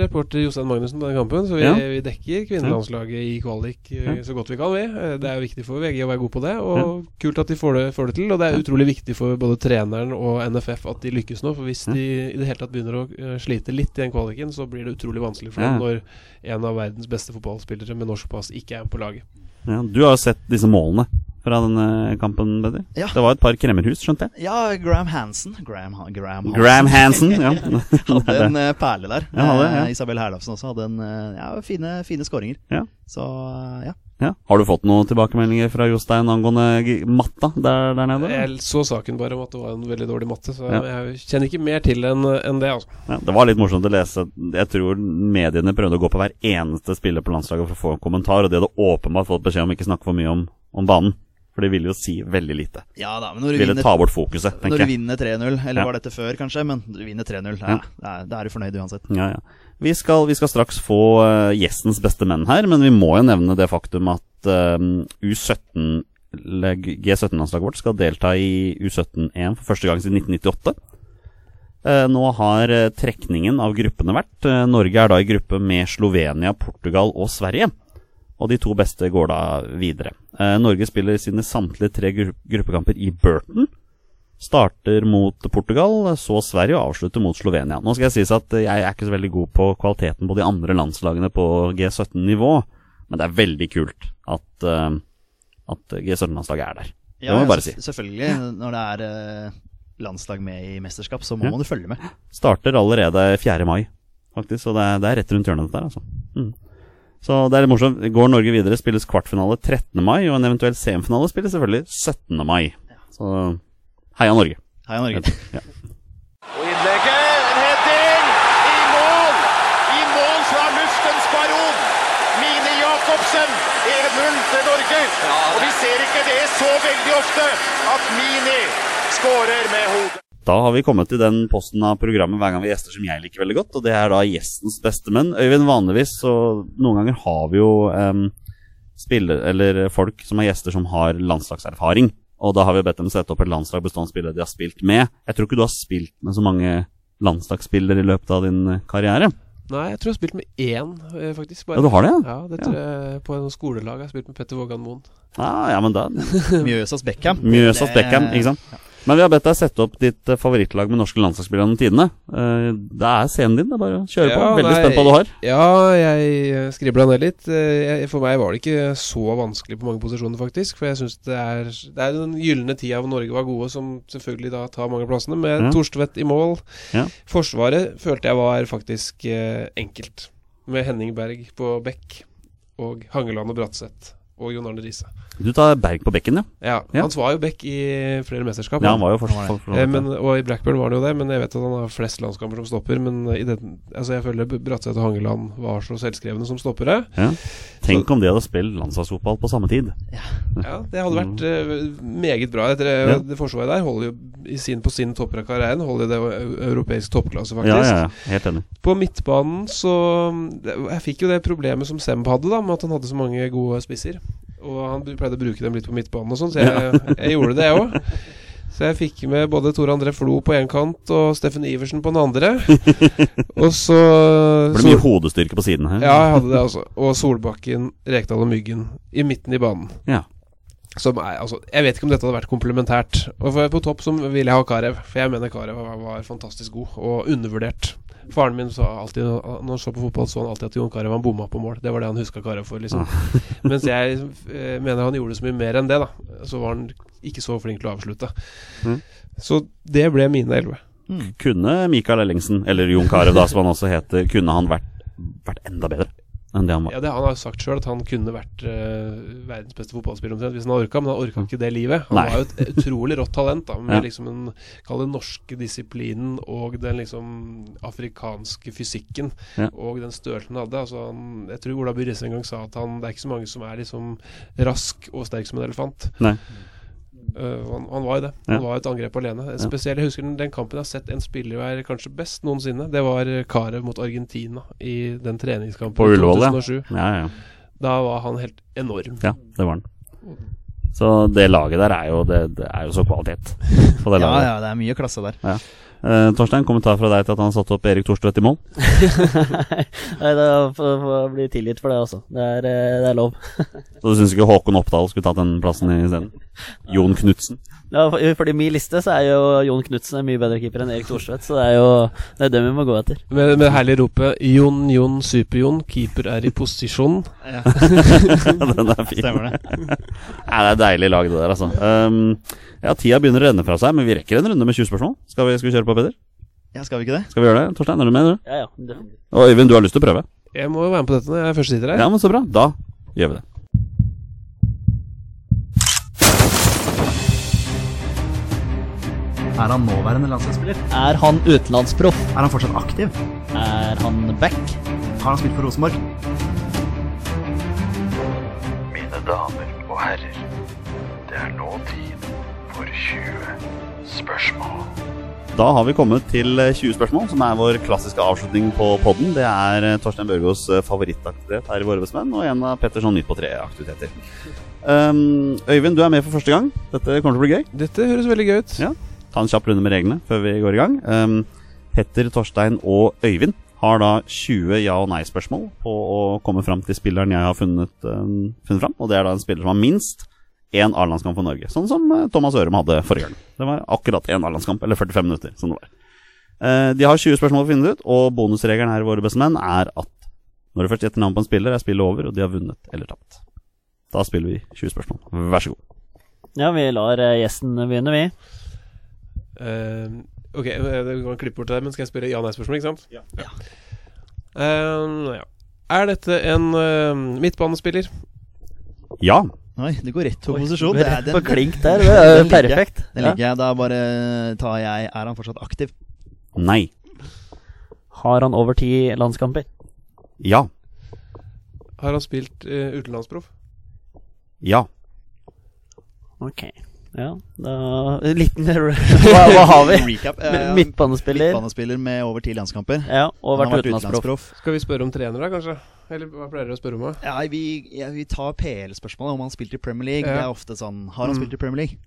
reporter Jostein Magnussen på den kampen, så vi, Ja. vi dekker kvinnelandslaget i kvalik eh, Ja. så godt vi kan, vi. Eh, Det er jo viktig for VG å være god på det, og kult at de får det, får det til. Og det er utrolig viktig for både treneren og NFF at de lykkes nå, for hvis Ja. de i det hele tatt begynner å eh, slite litt i den kvaliken, så blir det utrolig vanskelig for Ja. dem når en av verdens beste fotballspillere med norsk pass ikke er på laget. Ja, du har jo sett disse målene fra denne kampen, Betty? Ja. Det var et par kremmerhus, skjønte jeg. Ja, Graham Hansen. Graham, Graham Hansen. Graham Hansen. Ja. hadde en eh, perle der. Ja, hadde ja. Eh, Isabel Herlofsen også hadde en, eh, ja, fine, fine skåringer. Ja. Så eh, ja. Ja. Har du fått noen tilbakemeldinger fra Jostein angående matta der, der nede? Jeg så saken bare om at det var en veldig dårlig matte, så Ja. jeg kjenner ikke mer til enn en det, altså. Ja, det var litt morsomt å lese. Jeg tror mediene prøvde å gå på hver eneste spiller på landslaget for å få en kommentar, og de hadde åpenbart fått beskjed om ikke snakke for mye om, om banen. For det ville jo si veldig lite. ja da, men når du Ville vinner, ta bort fokuset, når du jeg. vinner 3-0, eller Ja. var dette før kanskje, men du vinner 3-0, ja, Ja. da er- du fornøyd uansett. Ja, ja. Vi, skal, vi skal straks få eh, gjestens beste menn her, men vi må jo nevne det faktum at eh, U17 G17-landslaget vårt skal delta i U17-EM for første gang siden 1998. Eh, nå har eh, trekningen av gruppene vært. Eh, Norge er da i gruppe med Slovenia, Portugal og Sverige. Og de to beste går da videre. Eh, Norge spiller sine samtlige tre gru gruppekamper i Burton. Starter mot Portugal, så Sverige og avslutter mot Slovenia. Nå skal jeg sies at jeg er ikke så veldig god på kvaliteten på de andre landslagene på G17-nivå, men det er veldig kult at, eh, at G17-landslaget er der. Det må jeg bare si. Selvfølgelig. Når det er eh, landslag med i mesterskap, så må Ja. man jo følge med. Starter allerede 4. mai, faktisk, så det er, det er rett rundt hjørnet dette her, altså. Mm. Så det er litt morsomt. Går Norge videre, spilles kvartfinale 13. mai, og en eventuell semifinale spilles selvfølgelig 17. mai. Så heia Norge. Heia Norge. Ja. Og innlegget, en heading, i mål! I mål fra luftens baron! Mine Jacobsen, 1-0 til Norge. Og vi ser ikke det så veldig ofte, at Mini skårer med hodet. Da har vi kommet til den posten av programmet hver gang vi gjester som jeg liker veldig godt, og det er da gjestens beste menn. Øyvind, vanligvis så noen ganger har vi jo um, spiller, eller folk som er gjester som har landslagserfaring. Og da har vi bedt dem sette opp et landslag bestående av spillere de har spilt med. Jeg tror ikke du har spilt med så mange landslagsspillere i løpet av din eh, karriere. Nei, jeg tror jeg har spilt med én, faktisk. faktisk. Ja, du har det, ja? Ja, det tror jeg på en skolelag. Jeg har spilt med Petter Vågan Moen. Ah, ja, men da Mjøsas Beckham. Mjøsas Beckham, ikke sant? Men vi har bedt deg sette opp ditt eh, favorittlag med norske landslagsspillere gjennom tidene. Eh, det er scenen din, det er bare å kjøre på. Veldig nei, spent på hva du har. Ja, jeg skribla ned litt. Eh, For meg var det ikke så vanskelig på mange posisjoner, faktisk. For jeg syns det er Det er den gylne tida hvor Norge var gode, som selvfølgelig da tar mange av plassene. Med Ja. Torstvedt i mål. Ja. Forsvaret følte jeg var faktisk eh, enkelt. Med Henning Berg på bekk. Og Hangeland og Bratseth. Og Jon Arne Riise. Du tar Berg på bekken, ja. Ja, Ja. han var jo bekk i flere mesterskap. Ja, han. var jo for, Han for, for, Eh, men, og i Blackburn var han jo det, men jeg vet at han har flest landskamper som stopper. Men i den, altså jeg føler Bratseth og Hangeland var så selvskrevne som stoppere. ja. Tenk om de hadde spilt landslagsfotball på samme tid. Ja, Det hadde vært eh, meget bra. Etter, Ja. Det forsvaret der holder jo i sin, på sin topper av karrieren Holder det europeisk toppklasse, faktisk. Ja, ja, ja. Helt enig. På midtbanen så Jeg fikk jo det problemet som Semb hadde, da med at han hadde så mange gode spisser. Og han pleide å bruke dem litt på midtbanen og sånn, så jeg, jeg gjorde det, jeg òg. Så jeg fikk med både Tor André Flo på én kant og Steffen Iversen på den andre. Og så Det ble mye hodestyrke på siden her. Ja, jeg hadde det altså. Og Solbakken, Rekdal og Myggen i midten i banen. Ja. Som er, altså, jeg vet ikke om dette hadde vært komplementært. Og på topp så vil jeg ha Karev, for jeg mener Karev var, var fantastisk god og undervurdert. Faren min sa alltid når han så på fotball, så han alltid at Jon Carew han bomma på mål. Det var det han huska Carew for, liksom. Mens jeg eh, mener han gjorde så mye mer enn det, da. Så var han ikke så flink til å avslutte. Mm. Så det ble mine elleve. Kunne Mikael Ellingsen, eller Jon Carew da, som han også heter, kunne han vært, vært enda bedre? Enn det han var. Ja, det, Han har jo sagt sjøl at han kunne vært uh, verdens beste fotballspiller omtrent hvis han hadde orka, men han orka ikke det livet. Han Nei. var jo et utrolig rått talent, da med Ja. liksom den Kall det norske disiplinen og den liksom afrikanske fysikken Ja. og den størrelsen han hadde. Altså, han, jeg tror Ola By Risse en gang sa at han, det er ikke så mange som er liksom rask og sterk som en elefant. Nei. Eh, han, han var jo det. Han var et angrep alene. Spesielt, Jeg husker den, den kampen jeg har sett en spiller være kanskje best noensinne. Det var Carew Karev mot Argentina i den treningskampen På i Ullevål, ja. 2007. Ja, ja. Da var han helt enorm. ja, det var han. Så det laget der er jo, det, det er jo så kvalitet på det laget. ja, det er mye klasse der. Eh, Torstein, kommentar fra deg til at han satte opp Erik Thorstvedt i mål? Nei, det får bli tilgitt for det, også. Det er, eh, det er lov. Så du syns ikke Håkon Oppdal skulle tatt den plassen isteden? Jon Knutsen? Ja, fordi min liste så er jo Jon Knutsen en mye bedre keeper enn Erik Thorstvedt, så det er jo det er det vi må gå etter. Med, med det herlige ropet 'Jon, Jon, Super-Jon, keeper er i posisjon'. Ja, den er fin. stemmer det. ja, det er deilig lag, det der, altså. Um, ja, tida begynner å renne fra seg, men vi rekker en runde med 20 spørsmål. Skal vi, skal vi kjøre på, Peder? Ja, skal vi ikke det? Skal vi gjøre det? Torstein, er du med? Du? Ja, ja. Og Øyvind, du har lyst til å prøve? Jeg må jo være med på dette når jeg først sitter her. Ja, men så bra. Da gjør vi det. Er han nåværende landslagsspiller? Er han utenlandsproff? Er han fortsatt aktiv? Er han back? Har han spilt for Rosenborg? Mine damer og herrer, det er nå tid for 20 spørsmål. Da har vi kommet til eh, 20 spørsmål, som er vår klassiske avslutning på podden. Det er eh, Torstein Børgos eh, favorittaktivitet her i Våre bestemenn, og en av Petterson Nytt på tre-aktiviteter. Um, Øyvind, du er med for første gang. Dette kommer til å bli gøy. Dette høres veldig gøy ut. Ja. Ta en kjapp runde med reglene før vi går i gang. Um, Petter, Torstein og Øyvind har da 20 ja- og nei-spørsmål på å komme fram til spilleren jeg har funnet, um, funnet fram. Og det er da en spiller som har minst én A-landskamp for Norge. Sånn som eh, Thomas Ørum hadde forrige gang. Det var akkurat én A-landskamp, eller 45 minutter. som det var. Uh, de har 20 spørsmål å finne ut, og bonusregelen her Våre bestemenn er at når du først gjetter navn på en spiller, er spillet over, og de har vunnet eller tapt. Da spiller vi 20 spørsmål. Vær så god. Ja, vi lar eh, gjesten begynne, vi. Eh, ok, eh, du kan klippe bort det men skal jeg spørre ja-nei-spørsmål, ikke sant? Ja. Eh, ja. Er dette en uh, midtbanespiller? Ja. Oi, det går rett på Oi, posisjon. det Det er rett den- på klink der. Det er den perfekt. Den liker jeg. Da bare tar jeg Er han fortsatt aktiv? Nei. Har han over ti landskamper? Ja. Har han spilt uh, utenlandsproff? Ja. Ok. Ja, da Liten hva, hva har vi? Recap. Eh, Midtbanespiller. Midtbanespiller med over ti landskamper. Ja, og vært, vært utenlandsproff. Skal vi spørre om trener, da, kanskje? Eller hva pleier dere å spørre om? Ja, vi, ja, vi tar PL-spørsmålet om han spilte i Premier League. Ja. Det er ofte sånn Har han Mm. spilt i Premier League?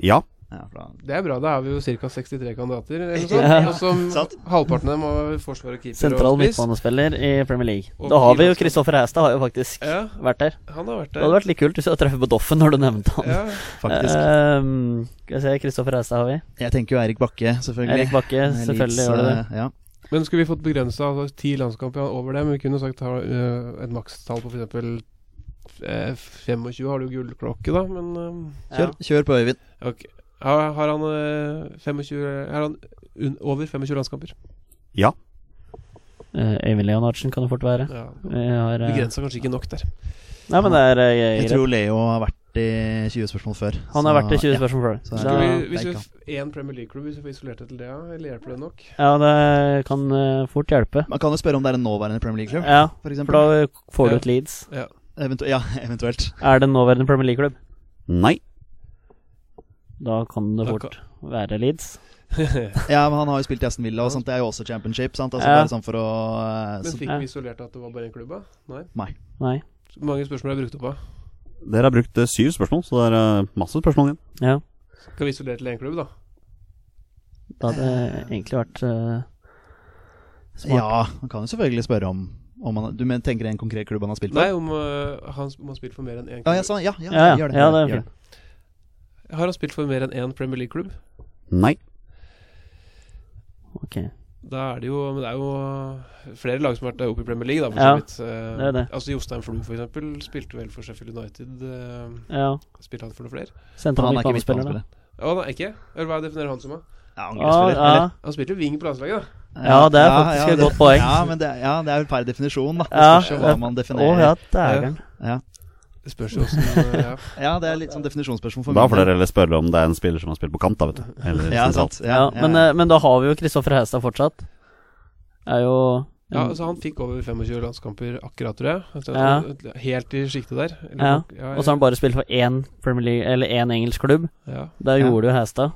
Ja. Ja, Det er bra. Da er vi jo ca. 63 kandidater. Eller noe Ja. sånt. Halvparten av dem var forsvar og keeper Sentral midtbanespiller i Premier League. Og Da har vi jo Kristoffer Hæstad har jo faktisk Ja, vært der. han har vært der. Det hadde vært litt kult hvis du hadde treffet på Doffen når du nevnte han. Ja, faktisk. Ehm, skal vi se, Kristoffer Hæstad har vi. Jeg tenker jo Erik Bakke, selvfølgelig. Erik Bakke, selvfølgelig gjør det det. eh, Ja. Men skulle vi fått begrensa altså, ti landskamper over det? Men vi kunne sagt ha uh, et makstall på f.eks. Eh, 25 har du gullklokke, da, men uh, Kjør, kjør på, Øyvind. ok. Har, har han øh, 25 Har han un, over 25 landskamper? Ja. Eh, Øyvind Leonardsen kan det fort være. Ja. Har eh, Begrensa kanskje ikke nok der. Nei, men det er jeg, Jeg jeg tror Leo har vært i 20 spørsmål før. Han har så- vært i 20 ja. spørsmål før. Så Så, vi, hvis vi én Premier League-klubb, hvis vi får isolert det til det, ja, eller hjelper det nok? ja, det kan uh, fort hjelpe. Man kan jo spørre om det er en nåværende Premier League-klubb, Ja, for for da får du Ja. et Leeds. Ja. Eventu ja, eventuelt. Er det en nåværende Premier League-klubb? Nei. Da kan det fort være Leeds. Ja, men han har jo spilt i Aston Villa og sånt. Det er jo også championship, sant? Altså Ja. bare sånn for å eh, Men fikk Ja. vi isolert at det var bare én klubb, Nei. Nei? Nei. Hvor mange spørsmål har jeg brukt opp av. Dere har brukt eh, syv spørsmål, så det er eh, masse spørsmål igjen. Ja. Skal vi isolere til én klubb, da? Da hadde det egentlig vært uh, smart. Ja, man kan jo selvfølgelig spørre om, om han, Du men, tenker en konkret klubb han har spilt for? Nei, om uh, han, om han har spilt for mer enn én klubb. ja, sånn, ja, ja, Ja, ja. gjør det. Ja, det er gjør fint. Har han spilt for mer enn én Premier League-klubb? Nei. Ok. Da er det jo Men det er jo flere lag som har vært oppe i Premier League, da, for Ja, så vidt. Eh, det er det. Altså Jostein Flo, for eksempel, spilte vel for Sheffield United. eh, Ja. spilte han for noe flere? Sentral Han er ikke midtbanespiller. Å, nei, ikke? Eller hva definerer han som? da? Ja, Ja, angrepsspiller. ja. Han spilte jo wing på landslaget, da. Ja, det er faktisk et godt poeng. Ja, men det, ja, det er vel per definisjon, da. Det Ja, spørs jo hva man Å definerer. ja, dægeren. ja. Spørs jo åssen ja. ja, det er litt sånn definisjonsspørsmål for Da får dere heller spørre om det er en spiller som har spilt på kant, da, vet du. Eller Ja, sant. Ja, men, eh, men da har vi jo Kristoffer Hestad fortsatt. Er jo ja, altså Han fikk over 25 landskamper akkurat, tror jeg. Altså, Ja. Helt i sjiktet der. Ja, ja, Og så har han bare spilt for én Premier League Eller én engelsk klubb. ja. Der Ja. gjorde jo Hæstad.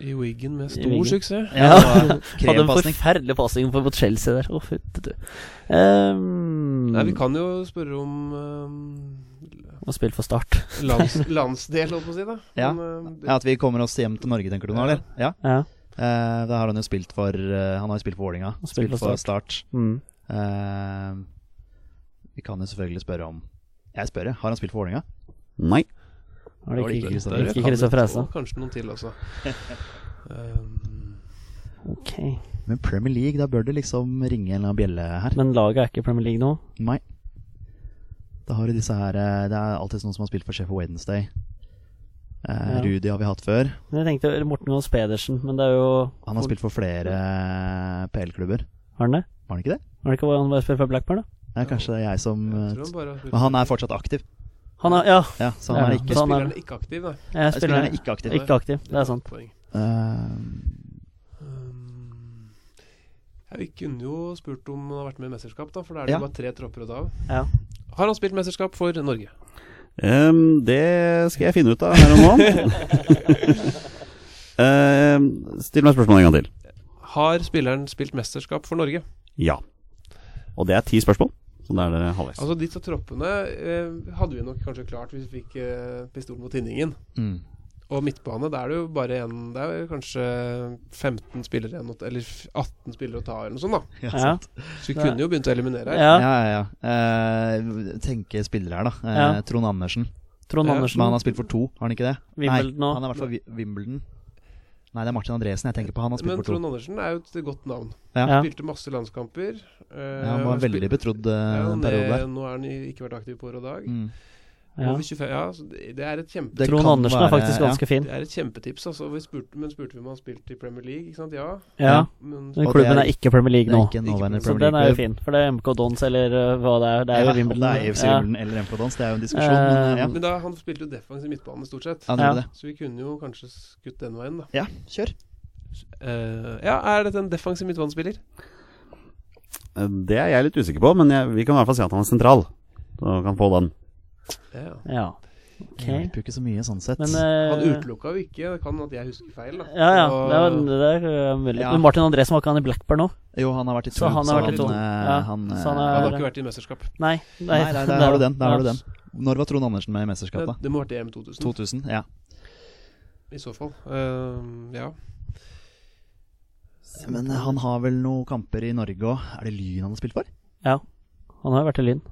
I Wigan med stor suksess. Ja, Hadde en forferdelig passing mot Chelsea der. Oh. Um, Nei, vi kan jo spørre om um, Og spilt for Start. lands, landsdel, holdt på å si. da Ja. Men, uh, Ja, At vi kommer oss hjem til Norge, tenker du nå, eller? Ja. Ja. Uh, da har han jo spilt for uh, Han har jo spilt for Vålinga. spilt Spilt for for Start. Mm. Eh, vi kan jo selvfølgelig spørre om Jeg spør, jeg. Har han spilt for Vålinga? Nei. Har Det ikke, ikke, ikke kan Kristoffer og Kanskje noen til også. Um, Ok. Men Premier League, da bør det liksom ringe en eller annen bjelle her. Men laget er ikke Premier League nå? Nei. Da har du disse her eh, Det er alltid noen som har spilt for Sheffield Wednesday. Eh, Ja. Rudi har vi hatt før. Men Jeg tenkte Morten Gahns Pedersen, men det er jo Han har spilt for flere PL-klubber. Har han det? Var han ikke det? Var det ikke han bare spilt for Blackburn, da? Nei, kanskje det er jeg som jeg eh, han bare Men han er fortsatt aktiv. Han er Ja, Ja, så han Ja, er ikke Så han er- ikke aktiv, da. jeg spiller er ikke aktiv. Ikke aktiv, det er sant. Poeng. Eh, Um, ja, vi kunne jo spurt om han har vært med i mesterskap, da, for da er det Ja. jo bare tre tropper å ta av. Ja. Har han spilt mesterskap for Norge? Um, det skal jeg finne ut av her og nå. Ehm, still meg spørsmålet en gang til. Har spilleren spilt mesterskap for Norge? Ja. Og det er ti spørsmål, så da er det halvveis. Altså Disse troppene eh, hadde vi nok kanskje klart hvis vi fikk eh, pistolen mot tinningen. mm. Og midtbane, da er det jo bare en Det er jo kanskje 15 spillere igjen, eller 18 spillere å ta, eller noe sånt. da ja, Ja. sant. Så vi kunne jo begynt å eliminere her. Ja. Ja, ja, ja. Eh, tenke spillere her, da. Eh, Ja. Trond Andersen. Trond Ja, Andersen. Men han har spilt for to, har han ikke det? Wimbledon Nei, han er vært for Vi- Wimbledon. Nei, det er Martin Andresen jeg tenker på. Han har spilt Men for to. Trond Andersen er jo et godt navn. Ja. Han Spilte masse landskamper. eh, Ja, han var en veldig betrodd eh, ja, periode der. Nå har han ikke vært aktiv på år og dag. Mm. Ja. 25, ja, det, det er et kjempetips. Trond kan Andersen er faktisk faktisk ja. ganske fin. Det er et kjempetips, altså. Vi spurte, men spurte vi om han spilte i Premier League? Ikke sant? Ja. Ja. Men, Men klubben er er- ikke Premier League nå. ikke Premier League. Så den er jo fin. For det er MK Dons eller uh, hva det er. Det er jo Wimbledon. Det er EFC Ja. Wimbledon eller Dons, det er jo en diskusjon. men, Eh, ja. men da, han spilte jo defensiv midtbane, stort sett. Så vi kunne jo kanskje skutt den veien, da. Ja, kjør. Uh, ja, er dette en defensiv midtbanespiller? Eh, Det er jeg litt usikker på, men jeg, vi kan i hvert fall si at han er sentral. Så kan få den. Ja. Ja. Okay. Hjelper jo ikke så mye sånn sett. Men Han eh, utelukka jo ikke. Det kan at jeg husker feil, da. Ja, ja. Og- Det, var, det er uh, mulig. Ja. Men Martin Andresen var ikke han i Blackburn nå? jo, han har vært i to. Så han har vært i to. eh, Ja, han, så han Han har ikke vært i mesterskap. Nei. Nei, nei, der har du den. Der har du den. Når var Trond Andersen med i mesterskap, mesterskapet? det må ha vært EM 2000, 2000? Ja. i så fall. Uh, ja. Men han har vel noen kamper i Norge òg. Er det Lyn han har spilt for? Ja. Han har vært i Lyn.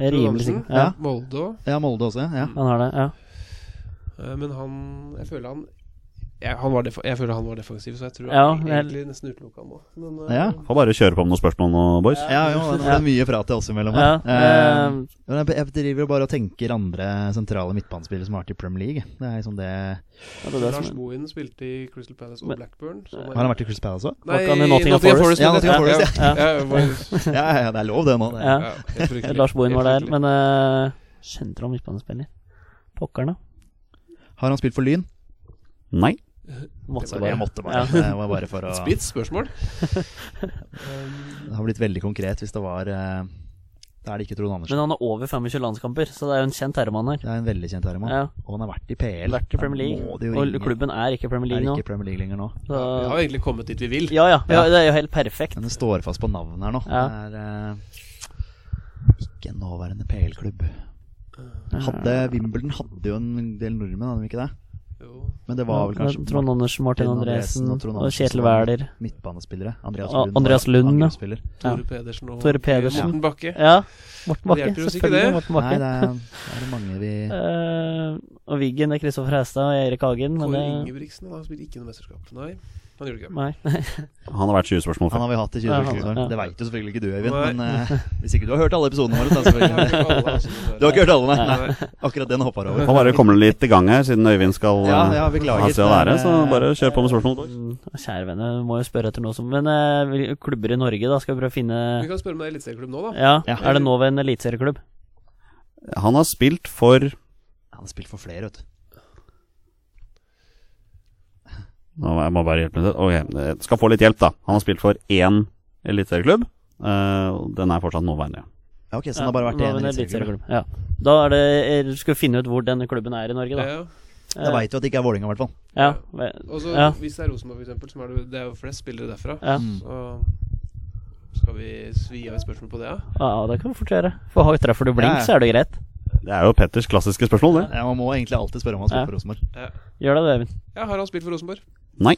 Er rimelig sikker. Ja, Molde òg. Ja, Molde også. Ja. han har det. Ja. Eh, men han Jeg føler han jeg, han var jeg føler han var defensiv, så jeg tror Ja, han jeg- egentlig nesten utelukka han nå. Men, eh, Ja. Får bare kjøre på med noen spørsmål nå, boys. Ja, jo, det er mye prat til oss imellom. Ja. Eh, eh, jeg- driver driver bare og tenker andre sentrale midtbanespillere som har vært i Premier League. Det er liksom det ja, det er det Lars som Bohin spilte i Crystal Palace og Men- Blackburn. Har han vært i Crystal Palace òg? Nei, i Nottingham Forest? Ja, Nottingham ja, Forest, ja. ja. ja, Ja, ja, det er lov, det nå. Det. Ja. ja. Lars Bohin var der, men uh, Sentral midtbanespiller. Pokkeren, da. Har han spilt for Lyn? Nei. Måtte Jeg måtte bare. Ja. Det var bare for å Spitt spørsmål. Det har blitt veldig konkret hvis det var eh, Da er det ikke Trond Andersen. Men han har over 25 landskamper, så det er jo en kjent herremann her. Det er en veldig kjent herremann. Ja. Og han har vært i PL. Vært i Premier League. det Og ringe. klubben er ikke Premier er League nå. ikke Premier League lenger nå. Vi har jo egentlig kommet dit vi vil. ja, ja, ja. Ja. Det er jo helt perfekt. Men det står fast på navnet her nå. Ja. Det er uh, ikke en nåværende PL-klubb. Hadde Wimbledon hadde jo en del nordmenn, hadde de ikke det? Men det var vel kanskje Trond Andersen, Martin Andresen Andresen og og Kjetil Wæler. midtbanespillere. Andreas Lund. Andreas Lund. Ja. Tore Pedersen og Tore Pedersen. Morten Bakke. Ja. Morten Det Bakke. hjelper oss ikke Selvfølgelig. det. Morten Nei, det er, det er mange vi uh, og Wiggen er Kristoffer Hestad og Erik Hagen, Kåre Ingebrigtsen har spilt ikke noe mesterskap. Nei. Han gjorde ikke det. Nei. Han har vært 20 spørsmål Han før. har vi hatt i 20 spørsmål. ja. Det veit jo selvfølgelig ikke du, Øyvind. Nei. Men uh, hvis ikke du har hørt alle episodene våre, da selvfølgelig. Du har ikke hørt alle, nei? Nei. Akkurat den hopper over. Kan bare komme litt i gang her, siden Øyvind skal Ja, eh, ja, ha seg å være. Så bare kjør på med spørsmål. Mm, Kjære venner, må jo spørre etter noe som Men uh, klubber i Norge, da? Skal vi prøve å finne Vi kan spørre om er eliteserieklubb nå, da. Ja, Ja. er det nå ved en eliteserieklubb? Han har spilt for Han har spilt for flere, vet du. Nå må jeg må bare hjelpe litt. Ok, eh, skal få litt hjelp, da. Han har spilt for én eliteserieklubb. eh, den er fortsatt nåværende. Ja, ok, Så han har bare vært en eliteserieklubb. Ja. Da er det er- Skal vi finne ut hvor denne klubben er i Norge, da. Ja. Da veit du at det ikke er Vålinga i hvert fall. Ja. Og så Ja. Hvis det er Rosenborg, for eksempel, er det, det er jo flest spillere derfra, Ja. Mm. så skal vi svi av et spørsmål på det, ja? ja, det kan vi fort gjøre. For har- treffer du blink, Ja, ja. så er det greit. Det er jo Petters klassiske spørsmål, det. Ja, Man må egentlig alltid spørre om han spiller Ja. for Rosenborg. Gjør det, Evin Ja, Har han spilt for Rosenborg? Nei.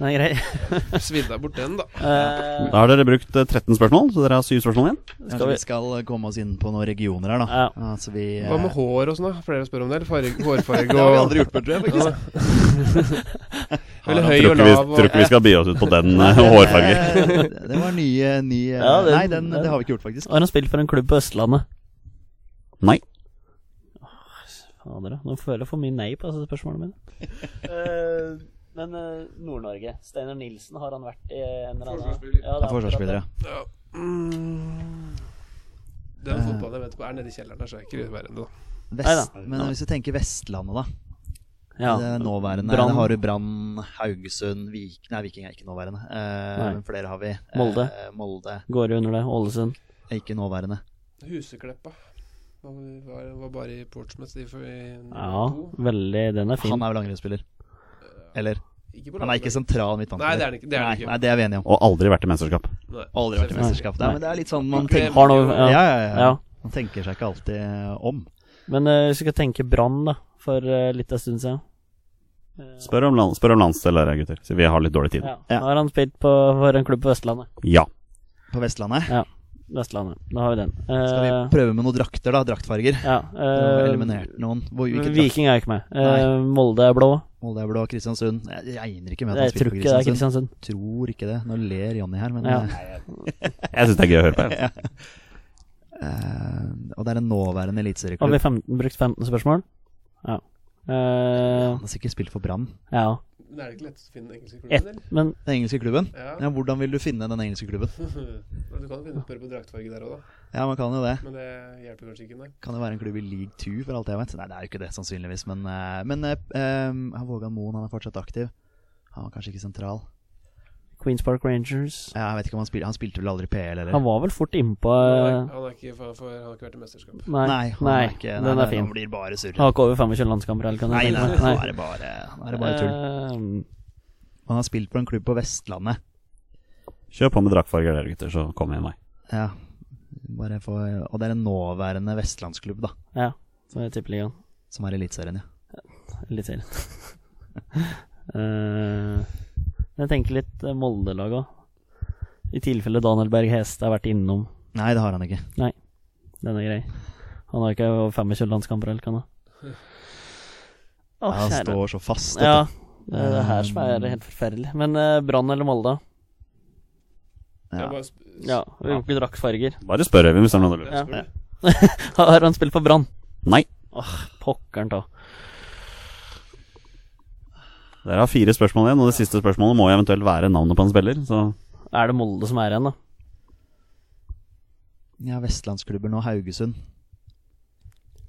Nei, grei. Svidd deg bort den, da. Eh, Da har dere brukt eh, 13 spørsmål, så dere har syv spørsmål igjen. Skal vi vi skal komme oss inn på noen regioner her, da. Ja. Altså, vi eh, Hva med hår og sånn, da? Flere spør om det? Eller hårfarge hårfarge Det har vi og aldri gjort før, tror jeg. faktisk Eller høy og lav. vi- Tror ikke vi skal by oss ut på den eh, hårfarge. Eh, Det var nye, nye Ja, det, Nei, den, det har vi ikke gjort, faktisk. Har han spilt for en klubb på Østlandet? Nei. Fader, da. Nå føler jeg for mye nei på disse spørsmålene mine. Eh, men eh, Nord-Norge. Steinar Nilsen, har han vært i en eller annen Forsvarsspiller. Ja, er Forsvarsspiller, ja. ja. mm. Den fotballen jeg vet på er nede i kjelleren der, så er det ikke verre enn det. Vest, men hvis du tenker Vestlandet, da. Ja. Det er nåværende. Brand. Har du Brann, Haugesund, Vik Nei, Viking er ikke nåværende. Eh, Nei. flere har vi. Molde. Eh, Molde Går jo under det. Ålesund. er ikke nåværende. Husekleppa. Han var, var bare i Portsmouth i, for- i Ja, 02. veldig. Den er fin. Han er jo langrennsspiller. Eller? Han er ikke sentral midtbanespiller. Nei, det er han ikke. Det er han Nei, ikke. nei, det er vi enige om. Og aldri vært i mesterskap. Nei. Aldri vært i mesterskap. Nei, men det er litt sånn man tenker Har noe Ja, ja. ja, ja. Ja. Man tenker seg ikke alltid om. Men uh, hvis vi skal tenke Brann, da, for uh, litt en stund siden Eh, Spør om, land, spør om landsdeler, gutter. Så vi har litt dårlig tid. ja. Ja. Har han spilt på, for en klubb på Vestlandet? Ja. På Vestlandet Ja. Vestlandet. Da har vi den. skal vi prøve med noen drakter, da. Draktfarger. ja, eh, eliminert noen. Hvor. Viking er ikke med. Uh, Molde er blå. Molde er blå, Kristiansund Jeg, jeg regner ikke med at han spiller ikke for Kristiansund. Kristiansund. Tror ikke det. Nå ler Jonny her, men Ja. eh, Jeg syns det er gøy å høre på. Ja. Uh, Og det er en nåværende Har vi 15, brukt 15 spørsmål? Ja. Uh, Han har sikkert spilt for Brann. ja. Men er det ikke lettest å finne den engelske klubben, eller? men Den engelske klubben. Ja. Ja, Hvordan vil du finne den engelske klubben? Du kan jo finne spørre på draktfarge der òg, da. Ja, man kan jo det. Men det hjelper kanskje ikke, nei. Kan det være en klubb i league 2, for alt jeg vet? Nei, det er jo ikke det, sannsynligvis. Men, eh, men eh, eh, Vågan Moen han er fortsatt aktiv. Han var kanskje ikke sentral. Queens Park Rangers Ja, jeg vet ikke om Han spilte Han spilte vel aldri PL, eller? Han var vel fort innpå Han er, han, ikke, for, for, han har ikke vært i mesterskap. Nei, Nei, han nei, er ikke, nei, den er fin. Han blir bare surr. Har ikke over 25 landskamper, eller kan du Nei, nei, nå er det bare, er det bare tull. Uh, Han har spilt på en klubb på Vestlandet. Kjør på med draktfarger, dere gutter, så kommer jeg meg. Ja. Bare for, og det er en nåværende vestlandsklubb, da. ja, som er Tippeligaen. Som er Eliteserien, ja. Eliteserien. uh, jeg tenker litt uh, Molde-lag òg. I tilfelle Daniel Berg Heste har vært innom. Nei, det har han ikke. Den er grei. Han har ikke over 25 landskamper, eller hva han? Han står så fast. Dette. Ja, det er det her som er helt forferdelig. Men uh, Brann eller Molde? Ja. Ja. vi har Ja, drakk draktfarger? Bare spør Øyvind hvis det er noe du lurer du. Har han spilt for Brann? Nei. Pokkeren ta. Dere har fire spørsmål igjen, og det siste spørsmålet må eventuelt være navnet på en spiller. Så Er det Molde som er igjen, da? ja, vestlandsklubber nå. Haugesund.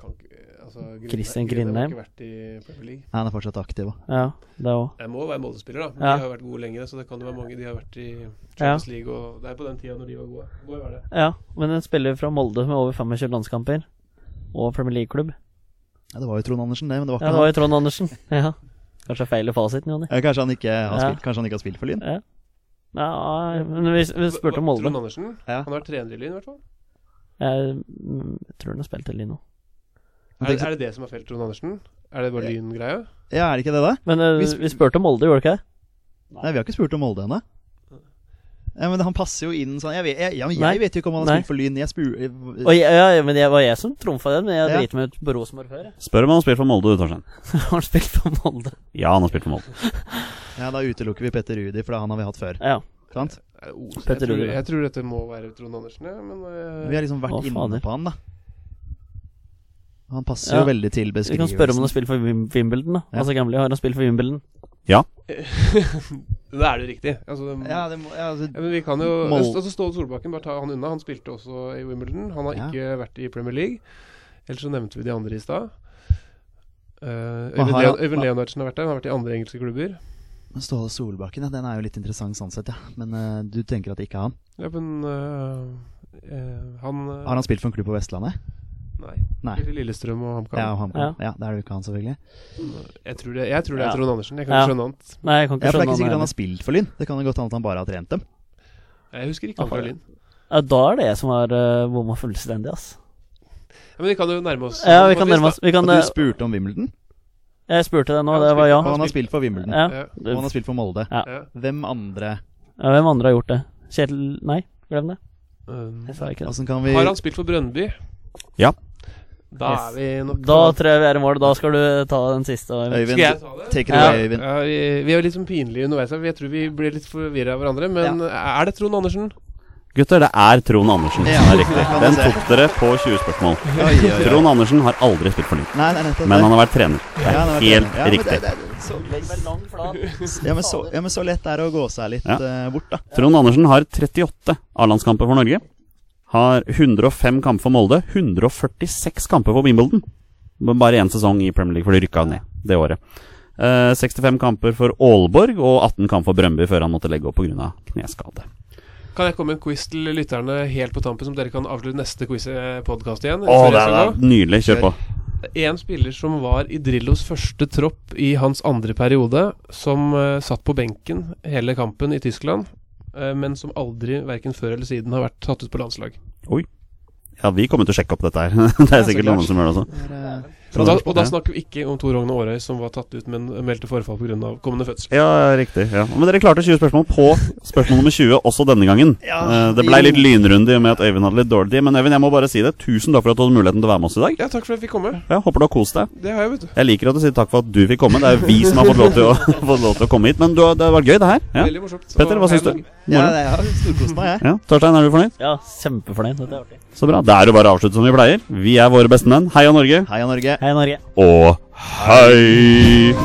Kan ikke, altså, Christian Grindheim. har ikke vært i Premier League. Nei, han er fortsatt aktiv òg. Ja, det òg. Jeg må være Molde-spiller, da. Ja. De har vært gode lenger, så det kan jo være mange. De har vært i Champions League, og det er på den tida når de var gode. Må være det. Ja, men en spiller fra Molde med over 25 landskamper og Premier League-klubb. Ja, det var jo Trond Andersen, det, men det var Ja, ikke det var jo Trond Andersen. Ja. Kanskje feil i fasiten, Jonny. Ja, kanskje, han ikke har Ja. spilt, kanskje han ikke har spilt for Lyn? Ja. ja, men vi, vi spurte om Trond Andersen? Ja. Han har vært trener i Lyn, i hvert fall. Jeg, mm, jeg tror han har spilt til Lyn Men Er, er det det som har felt Trond Andersen? Er det bare Lyn-greia? Ja, er det ikke det, da? Men uh, Vi vi, spurte om Molde, gjorde vi ikke det? Nei, vi har ikke spurt om Molde ennå. Ja, men han passer jo inn sånn Jeg vet, jeg, jeg, jeg vet jo ikke om han har spilt for Lyn. Jeg spur... Ja, ja, men det var jeg som trumfa den, men jeg Ja. driter meg ut på Rosenborg før. jeg. Spør om han har spilt for Molde, du, Torstein. Har han spilt for Molde? Ja, han har spilt for Molde. Ja, da utelukker vi Petter Rudi, for da han har vi hatt før. Ja. Sant? Eh, Jeg tror, Rudi. jeg tror dette må være Trond Andersen, ja, men uh... Vi har liksom vært Å, inne på han, da. Han passer Ja. jo veldig til beskrivelsen. Vi kan spørre om han har spilt for Wim- Wimbledon, da. Ja. Altså gamle, har han spilt for Wimbledon? Ja. Da er det riktig. Altså, Ja, det må, ja, altså, Ja, men vi kan jo altså Ståle Solbakken, bare ta han unna. Han spilte også i Wimbledon. Han har Ja. ikke vært i Premier League. Ellers så nevnte vi de andre i stad. Uh, Øyvind, har Øyvind Leonardsen har vært der. Han har vært i andre engelske klubber. Ståle Solbakken, ja, den er jo litt interessant sånn sett, ja. Men uh, du tenker at det ikke er han? Ja, men uh, eh, han eh, Har han spilt for en klubb på Vestlandet? Nei. Nei. Eller Lillestrøm og HamKam. Ja, han, Ja. ja. det er det jo ikke han, selvfølgelig. Jeg tror det, jeg tror det er Ja. Trond Andersen. Jeg kan Ja. ikke skjønne annet. Nei, jeg kan ikke Ja, for det er ikke sikkert han har spilt for Lyn. Det kan jo godt hende at han bare har trent dem. Jeg husker ikke han fra Lyn. Ja, da er det jeg som har uh, bomma fullstendig, ass. Ja, men vi kan jo nærme oss. Ja, vi kan nærme oss. Vi kan, Og du eh, spurte om Wimbledon, jeg spurte det nå, det var ja. og han har spilt for Wimbledon. ja. Og han har spilt for Molde. Ja. Hvem andre ja. Hvem andre har gjort det? Kjetil Nei, glem det. Um, Jeg sa ikke det. Kan vi har han spilt for Brøndby? Ja. Da Yes. er vi nok Da tror jeg vi er i mål. Da skal du ta den siste. Øyvind. Øyvind, Skal jeg ta det? take it Ja. Øyvind. Ja, vi, vi er jo litt sånn pinlige underveis her. Jeg tror vi blir litt forvirra av hverandre. Men er det Trond Andersen? Gutter, det er Trond Andersen som er riktig. Den tok dere på 20 spørsmål. Trond Andersen har aldri spilt for Lyn, men han har vært trener. Det er helt ja, men riktig. Det, det, så, ja, men så, ja, men så lett er det å gå seg litt Ja. eh, bort, da. Trond Andersen har 38 A-landskamper for Norge. Har 105 kamper for Molde. 146 kamper for Wimbledon. Bare én sesong i Premier League, for de rykka ned det året. Eh, 65 kamper for Aalborg og 18 kamper for Brøndby før han måtte legge opp pga. kneskade. Kan jeg komme med en quiz til lytterne helt på tampen, som dere kan avslutte neste quiz-podkast igjen? Å, det er gå? nydelig. Kjør på. En spiller som var i Drillos første tropp i hans andre periode, som uh, satt på benken hele kampen i Tyskland, eh, men som aldri, verken før eller siden, har vært tatt ut på landslag. Oi. Ja, vi kommer til å sjekke opp dette her. det er sikkert noen som gjør det også. Og da, og da snakker vi ikke om Tor Rogne Aarøy, som var tatt ut, men meldte forfall pga. kommende fødsel. Ja, riktig. Ja. Men dere klarte 20 spørsmål på spørsmål nummer 20 også denne gangen. Ja, Eh, det ble litt lynrunde i og med at Øyvind hadde litt dårlig tid. Men Øyvind, jeg må bare si det. Tusen takk for at du hadde muligheten til å være med oss i dag. Ja, takk for at jeg fikk komme. Ja, håper du har kost deg. Det har jeg, vet du. Jeg liker at du sier takk for at du fikk komme. Det er jo vi som har fått lov til å, fått lov til å komme hit. Men du, det har vært gøy, det her. Ja. Veldig morsomt. Petter, hva syns du? Ja, det- jeg har storkost meg, jeg. Ja. Torstein, er du fornøyd? Ja, kjempefornøyd. Dette er artig. Så bra. Da er det bare å avslutte som vi pleier. Vi er våre beste menn. Heia Norge. Heia Norge. Hei, Norge. Og hei!